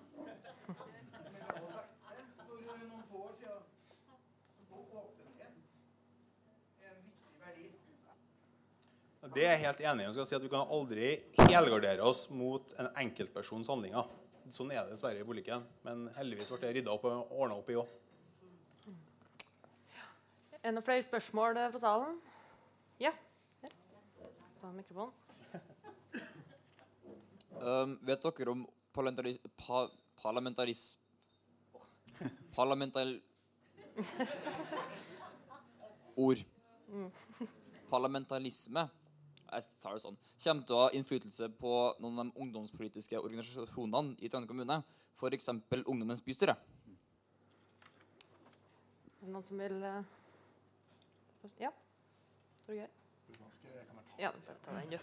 E: Det er jeg helt enig i. Jeg skal si at Vi kan aldri helgardere oss mot en enkeltpersons handlinger. Sånn er det dessverre i politikken. Men heldigvis ble det rydda opp og ordna opp i òg.
A: Er noen flere spørsmål eh, fra salen? Ja. Ta mikrofonen.
H: Um, vet dere om parlamentaris... Pa, parlamentaris... Parlamental... Ord. Parlamentarisme jeg tar det sånn, kommer til å ha innflytelse på noen av de ungdomspolitiske organisasjonene i Trondheim kommune, f.eks. Ungdommens bystyre.
A: Er det noen som vil først? Ja. Torgeir? Ja, bare ta den, du.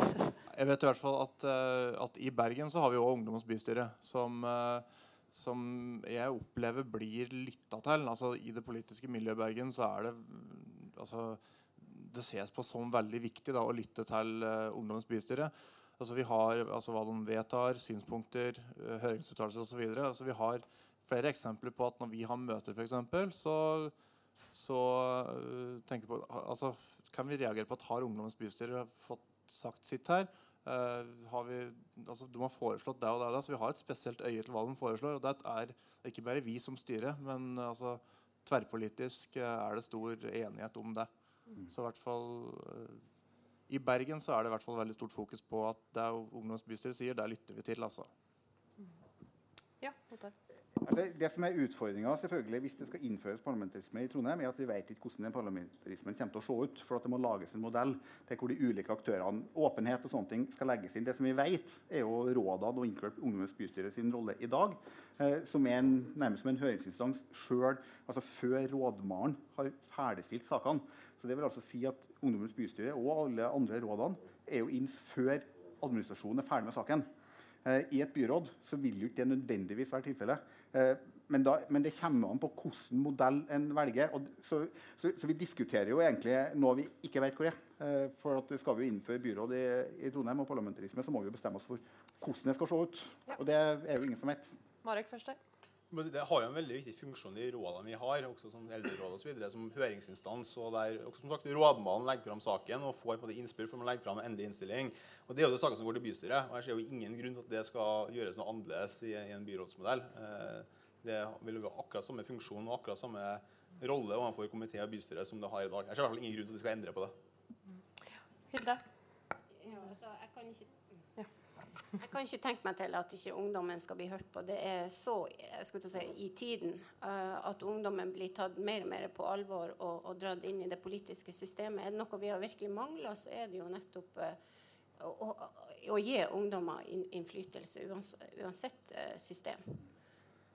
D: Jeg vet i hvert fall at, eh, at i Bergen så har vi jo Ungdommens bystyre, som, eh, som jeg opplever blir lytta til. Altså I det politiske miljøet i Bergen så er det altså, Det ses på som veldig viktig da, å lytte til uh, Ungdommens bystyre. Altså Vi har altså, hva de vedtar, synspunkter, høringsuttalelser osv. Altså, vi har flere eksempler på at når vi har møter, f.eks., så så uh, tenker på, altså, kan vi reagere på at har Ungdommens bystyre fått sagt sitt her? Uh, har vi, altså, de har foreslått det og det, og det, så vi har et spesielt øye til hva de foreslår. og Det er ikke bare vi som styrer, men uh, altså, tverrpolitisk uh, er det stor enighet om det. Så i hvert fall I Bergen så er det i hvert fall veldig stort fokus på at det Ungdommens bystyre sier, der lytter vi til. altså.
A: Ja, Ottar.
C: Altså, det som er utfordringa hvis det skal innføres parlamentarisme i Trondheim, er at vi vet ikke hvordan den parlamentarismen kommer til å se ut. For at det må lages en modell til hvor de ulike aktørene, åpenhet og sånne ting skal legges inn. Det som vi vet, er jo rådene og inkludert Ungdommens bystyre sin rolle i dag, eh, som er en, nærmest som en høringsinstans sjøl, altså før rådmannen har ferdigstilt sakene. Så det vil altså si at Ungdommens bystyre og alle andre rådene er jo inn før administrasjonen er ferdig med saken. Eh, I et byråd så vil jo ikke det nødvendigvis være tilfellet. Eh, men, da, men, det kommer an på hvilken modell en velger. Så, så, så, vi diskuterer jo egentlig noe vi ikke vet hvor er. Eh, for at Skal vi innføre byråd i, i, Trondheim og parlamentarisme, så må vi bestemme oss for hvordan det skal se ut. Ja. Og det er jo ingen som vet.
A: Marek først der.
E: Det har jo en veldig viktig funksjon i rådene vi har, også som eldreråd videre, som høringsinstans. og der også, som sagt, Rådmannen legger fram saken og får på det innspill før man legger fram en endelig innstilling. og Det er jo det saker som går til bystyret. og Jeg ser jo ingen grunn til at det skal gjøres noe annerledes i, i en byrådsmodell. Eh, det vil være akkurat samme funksjon og akkurat samme rolle overfor komité og bystyre som det har i dag. Jeg ser i hvert fall ingen grunn til at vi skal endre på det.
A: Hilde?
B: Ja, altså, jeg kan ikke jeg kan ikke tenke meg til at ikke ungdommen skal bli hørt på. Det er så si, i tiden uh, at ungdommen blir tatt mer og mer på alvor og, og dratt inn i det politiske systemet. Er det noe vi har virkelig mangla, så er det jo nettopp uh, å, å, å, gi ungdommer innflytelse uansett, uh, system.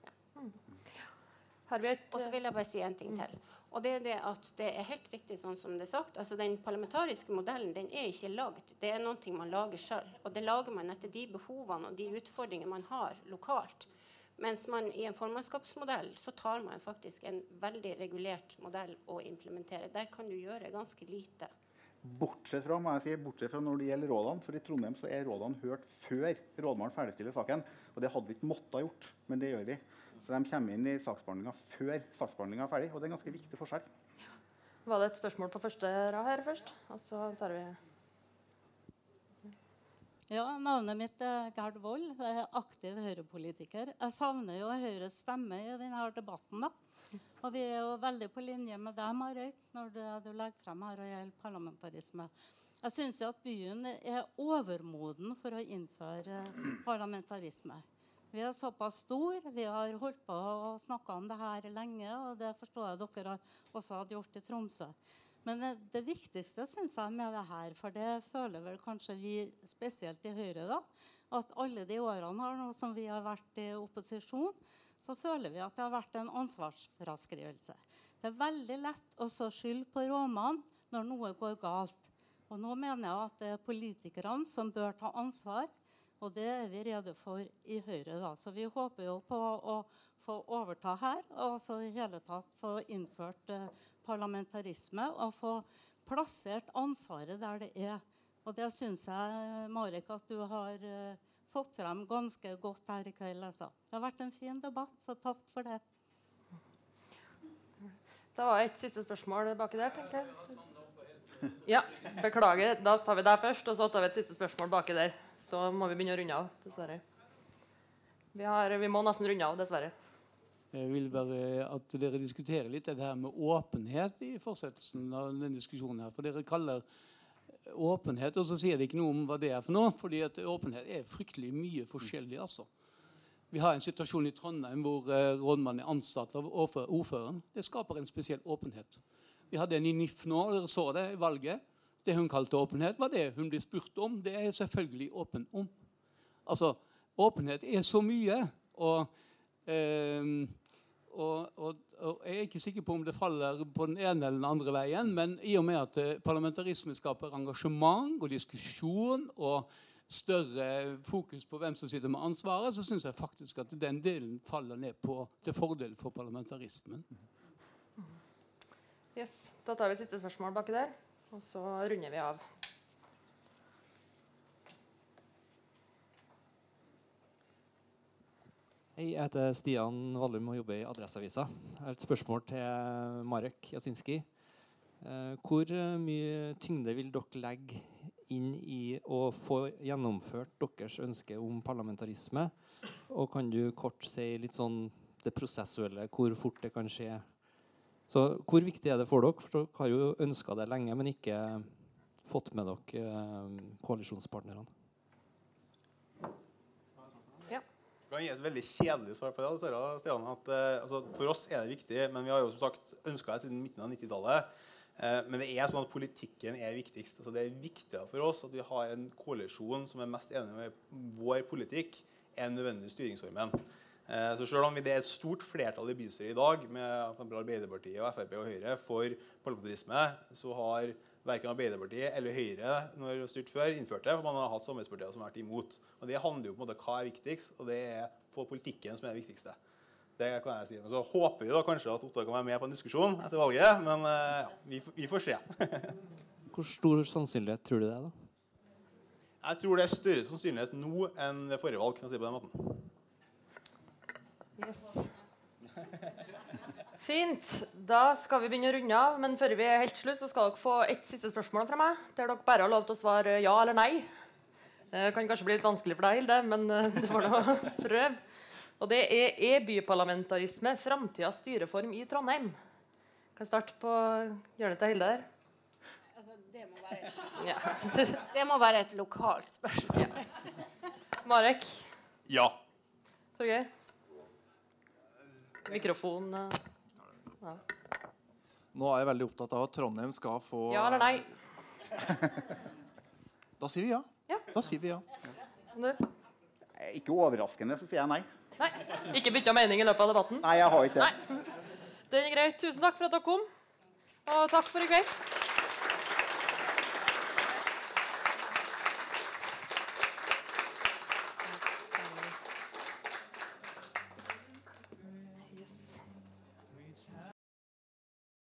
B: Ja. Mm. Og så vil jeg bare si en ting til. Og det er det at det er helt riktig sånn som det er sagt. altså Den parlamentariske modellen den er ikke lagd. Det er noe man lager sjøl. Og det lager man etter de behovene og de utfordringene man har lokalt. Mens man i en formannskapsmodell så tar man faktisk en veldig regulert modell å implementere. Der kan du gjøre ganske lite.
C: Bortsett fra, må jeg si, bortsett fra når det gjelder rådene. For i Trondheim så er rådene hørt før rådmannen ferdigstiller saken. Og det hadde vi ikke måttet gjort, men det gjør vi. Så de kommer inn i saksbehandlinga før saksbehandlinga er ferdig. Og det er en ganske viktig forskjell. Ja.
A: Var det et spørsmål på første rad her først? Og så tar vi
I: ja, Navnet mitt er Gerd Wold. Jeg er aktiv Høyre-politiker. Jeg savner jo Høyres stemme i denne debatten. da. Og vi er jo veldig på linje med deg, Marit, når du, du legger frem her og gjelder parlamentarisme. Jeg syns at byen er overmoden for å innføre parlamentarisme. Vi er såpass store. Vi har holdt på å snakke om det her lenge, og det forstår jeg dere også hadde gjort i Tromsø. Men det, det viktigste synes jeg med det her, for det føler vel kanskje vi spesielt i Høyre, da, at alle de årene her nå som vi har vært i opposisjon, så føler vi at det har vært en ansvarsfraskrivelse. Det er veldig lett å skylde på rådmannen når noe går galt. Og nå mener jeg at det er politikerne som bør ta ansvar, og det er vi rede for i Høyre. da. Så vi håper jo på å få overta her, og så i hele tatt få innført eh, parlamentarisme og få plassert ansvaret der det er. Og det syns jeg, Marek, at du har eh, fått frem ganske godt her i kveld. Altså. Det har vært en fin debatt, så takk for det.
A: Det var et siste spørsmål baki der. tenker jeg. Ja, Beklager. Da tar vi deg først, og så tar vi et siste spørsmål baki der. Så må vi begynne å runde av, dessverre. Vi, har, vi må nesten runde av, dessverre.
J: Jeg vil bare at dere diskuterer litt dette her med åpenhet i fortsettelsen av denne diskusjonen. her, For dere kaller åpenhet, og så sier de ikke noe om hva det er for noe. fordi at åpenhet er fryktelig mye forskjellig. altså. Vi har en situasjon i Trondheim hvor eh, rådmannen er ansatt av ordføreren. Det skaper en spesiell åpenhet. Vi hadde en i NIF nå, dere så det i valget. Det hun kalte åpenhet, var det hun ble spurt om. Det er jeg selvfølgelig åpen om. Altså, åpenhet er så mye. Og, eh, og, og, og, jeg er ikke sikker på om det faller på den ene eller den andre veien, men i og med at eh, parlamentarisme skaper engasjement og diskusjon og større fokus på hvem som sitter med ansvaret, så syns jeg faktisk at den delen faller ned på, til fordel for parlamentarismen.
A: Yes, Da tar vi siste spørsmål baki der, og så runder vi av.
K: Hei, jeg heter Stian Vallum og jobber i Adresseavisa. Jeg har et spørsmål til Marek Jasinski. Eh, hvor mye tyngde vil dere legge inn i å få gjennomført deres ønske om parlamentarisme? Og kan du kort si litt sånn det prosessuelle, hvor fort det kan skje så hvor viktig er det for dere? For dere har jo ønska det lenge, men ikke fått med dere eh, koalisjonspartnerne.
E: Jeg kan gi et veldig kjedelig svar på det. Stian, at, uh, altså, for oss er det viktig, men vi har jo som sagt ønska det siden midten av 90-tallet. Uh, eh, men det er sånn at politikken er viktigst. Altså, det er viktigere for oss at vi har en koalisjon som er mest enig med vår politikk, enn nødvendig styringsformen. Eh, så selv om det er et stort flertall i bystyret i dag med Arbeiderpartiet og Frp og Høyre for parlamentarisme, så har verken Arbeiderpartiet eller Høyre når styrt før, innført det. for Man har hatt samarbeidspartier som har vært imot. Og Det handler jo på en måte hva er viktigst, og det er for politikken som er det viktigste. Det kan jeg si. så håper vi da kanskje at Ottar kan være med på en diskusjon etter valget, men eh, ja, vi, vi får se.
K: Hvor stor sannsynlighet tror du det er, da?
E: Jeg tror det er større sannsynlighet nå enn ved forrige valg. kan jeg si på den måten.
A: Yes. Fint. Da skal vi begynne å runde av. Men før vi er helt slutt, så skal dere få ett siste spørsmål fra meg. Der dere bare har lov til å svare ja eller nei. Det kan kanskje bli litt vanskelig for deg, Hilde, men eh, du får nå prøve. Og det er er byparlamentarisme framtidas styreform i Trondheim? Kan starte på hjørnet til Hilde her.
B: Altså, det, må være, ja. det må være et lokalt spørsmål. Ja.
A: Marek?
E: Ja.
A: Torgeir? Mikrofon ja.
D: Nå er jeg veldig opptatt av at Trondheim skal få
A: Ja eller nei?
D: da sier vi ja.
A: ja.
D: Da sier vi ja.
A: Du?
C: Ikke overraskende så sier jeg nei.
A: Nei. Ikke bytta mening i løpet av debatten?
C: Nei, jeg har ikke det.
A: Nei. Det er greit. Tusen takk for at dere kom, og takk for i kveld.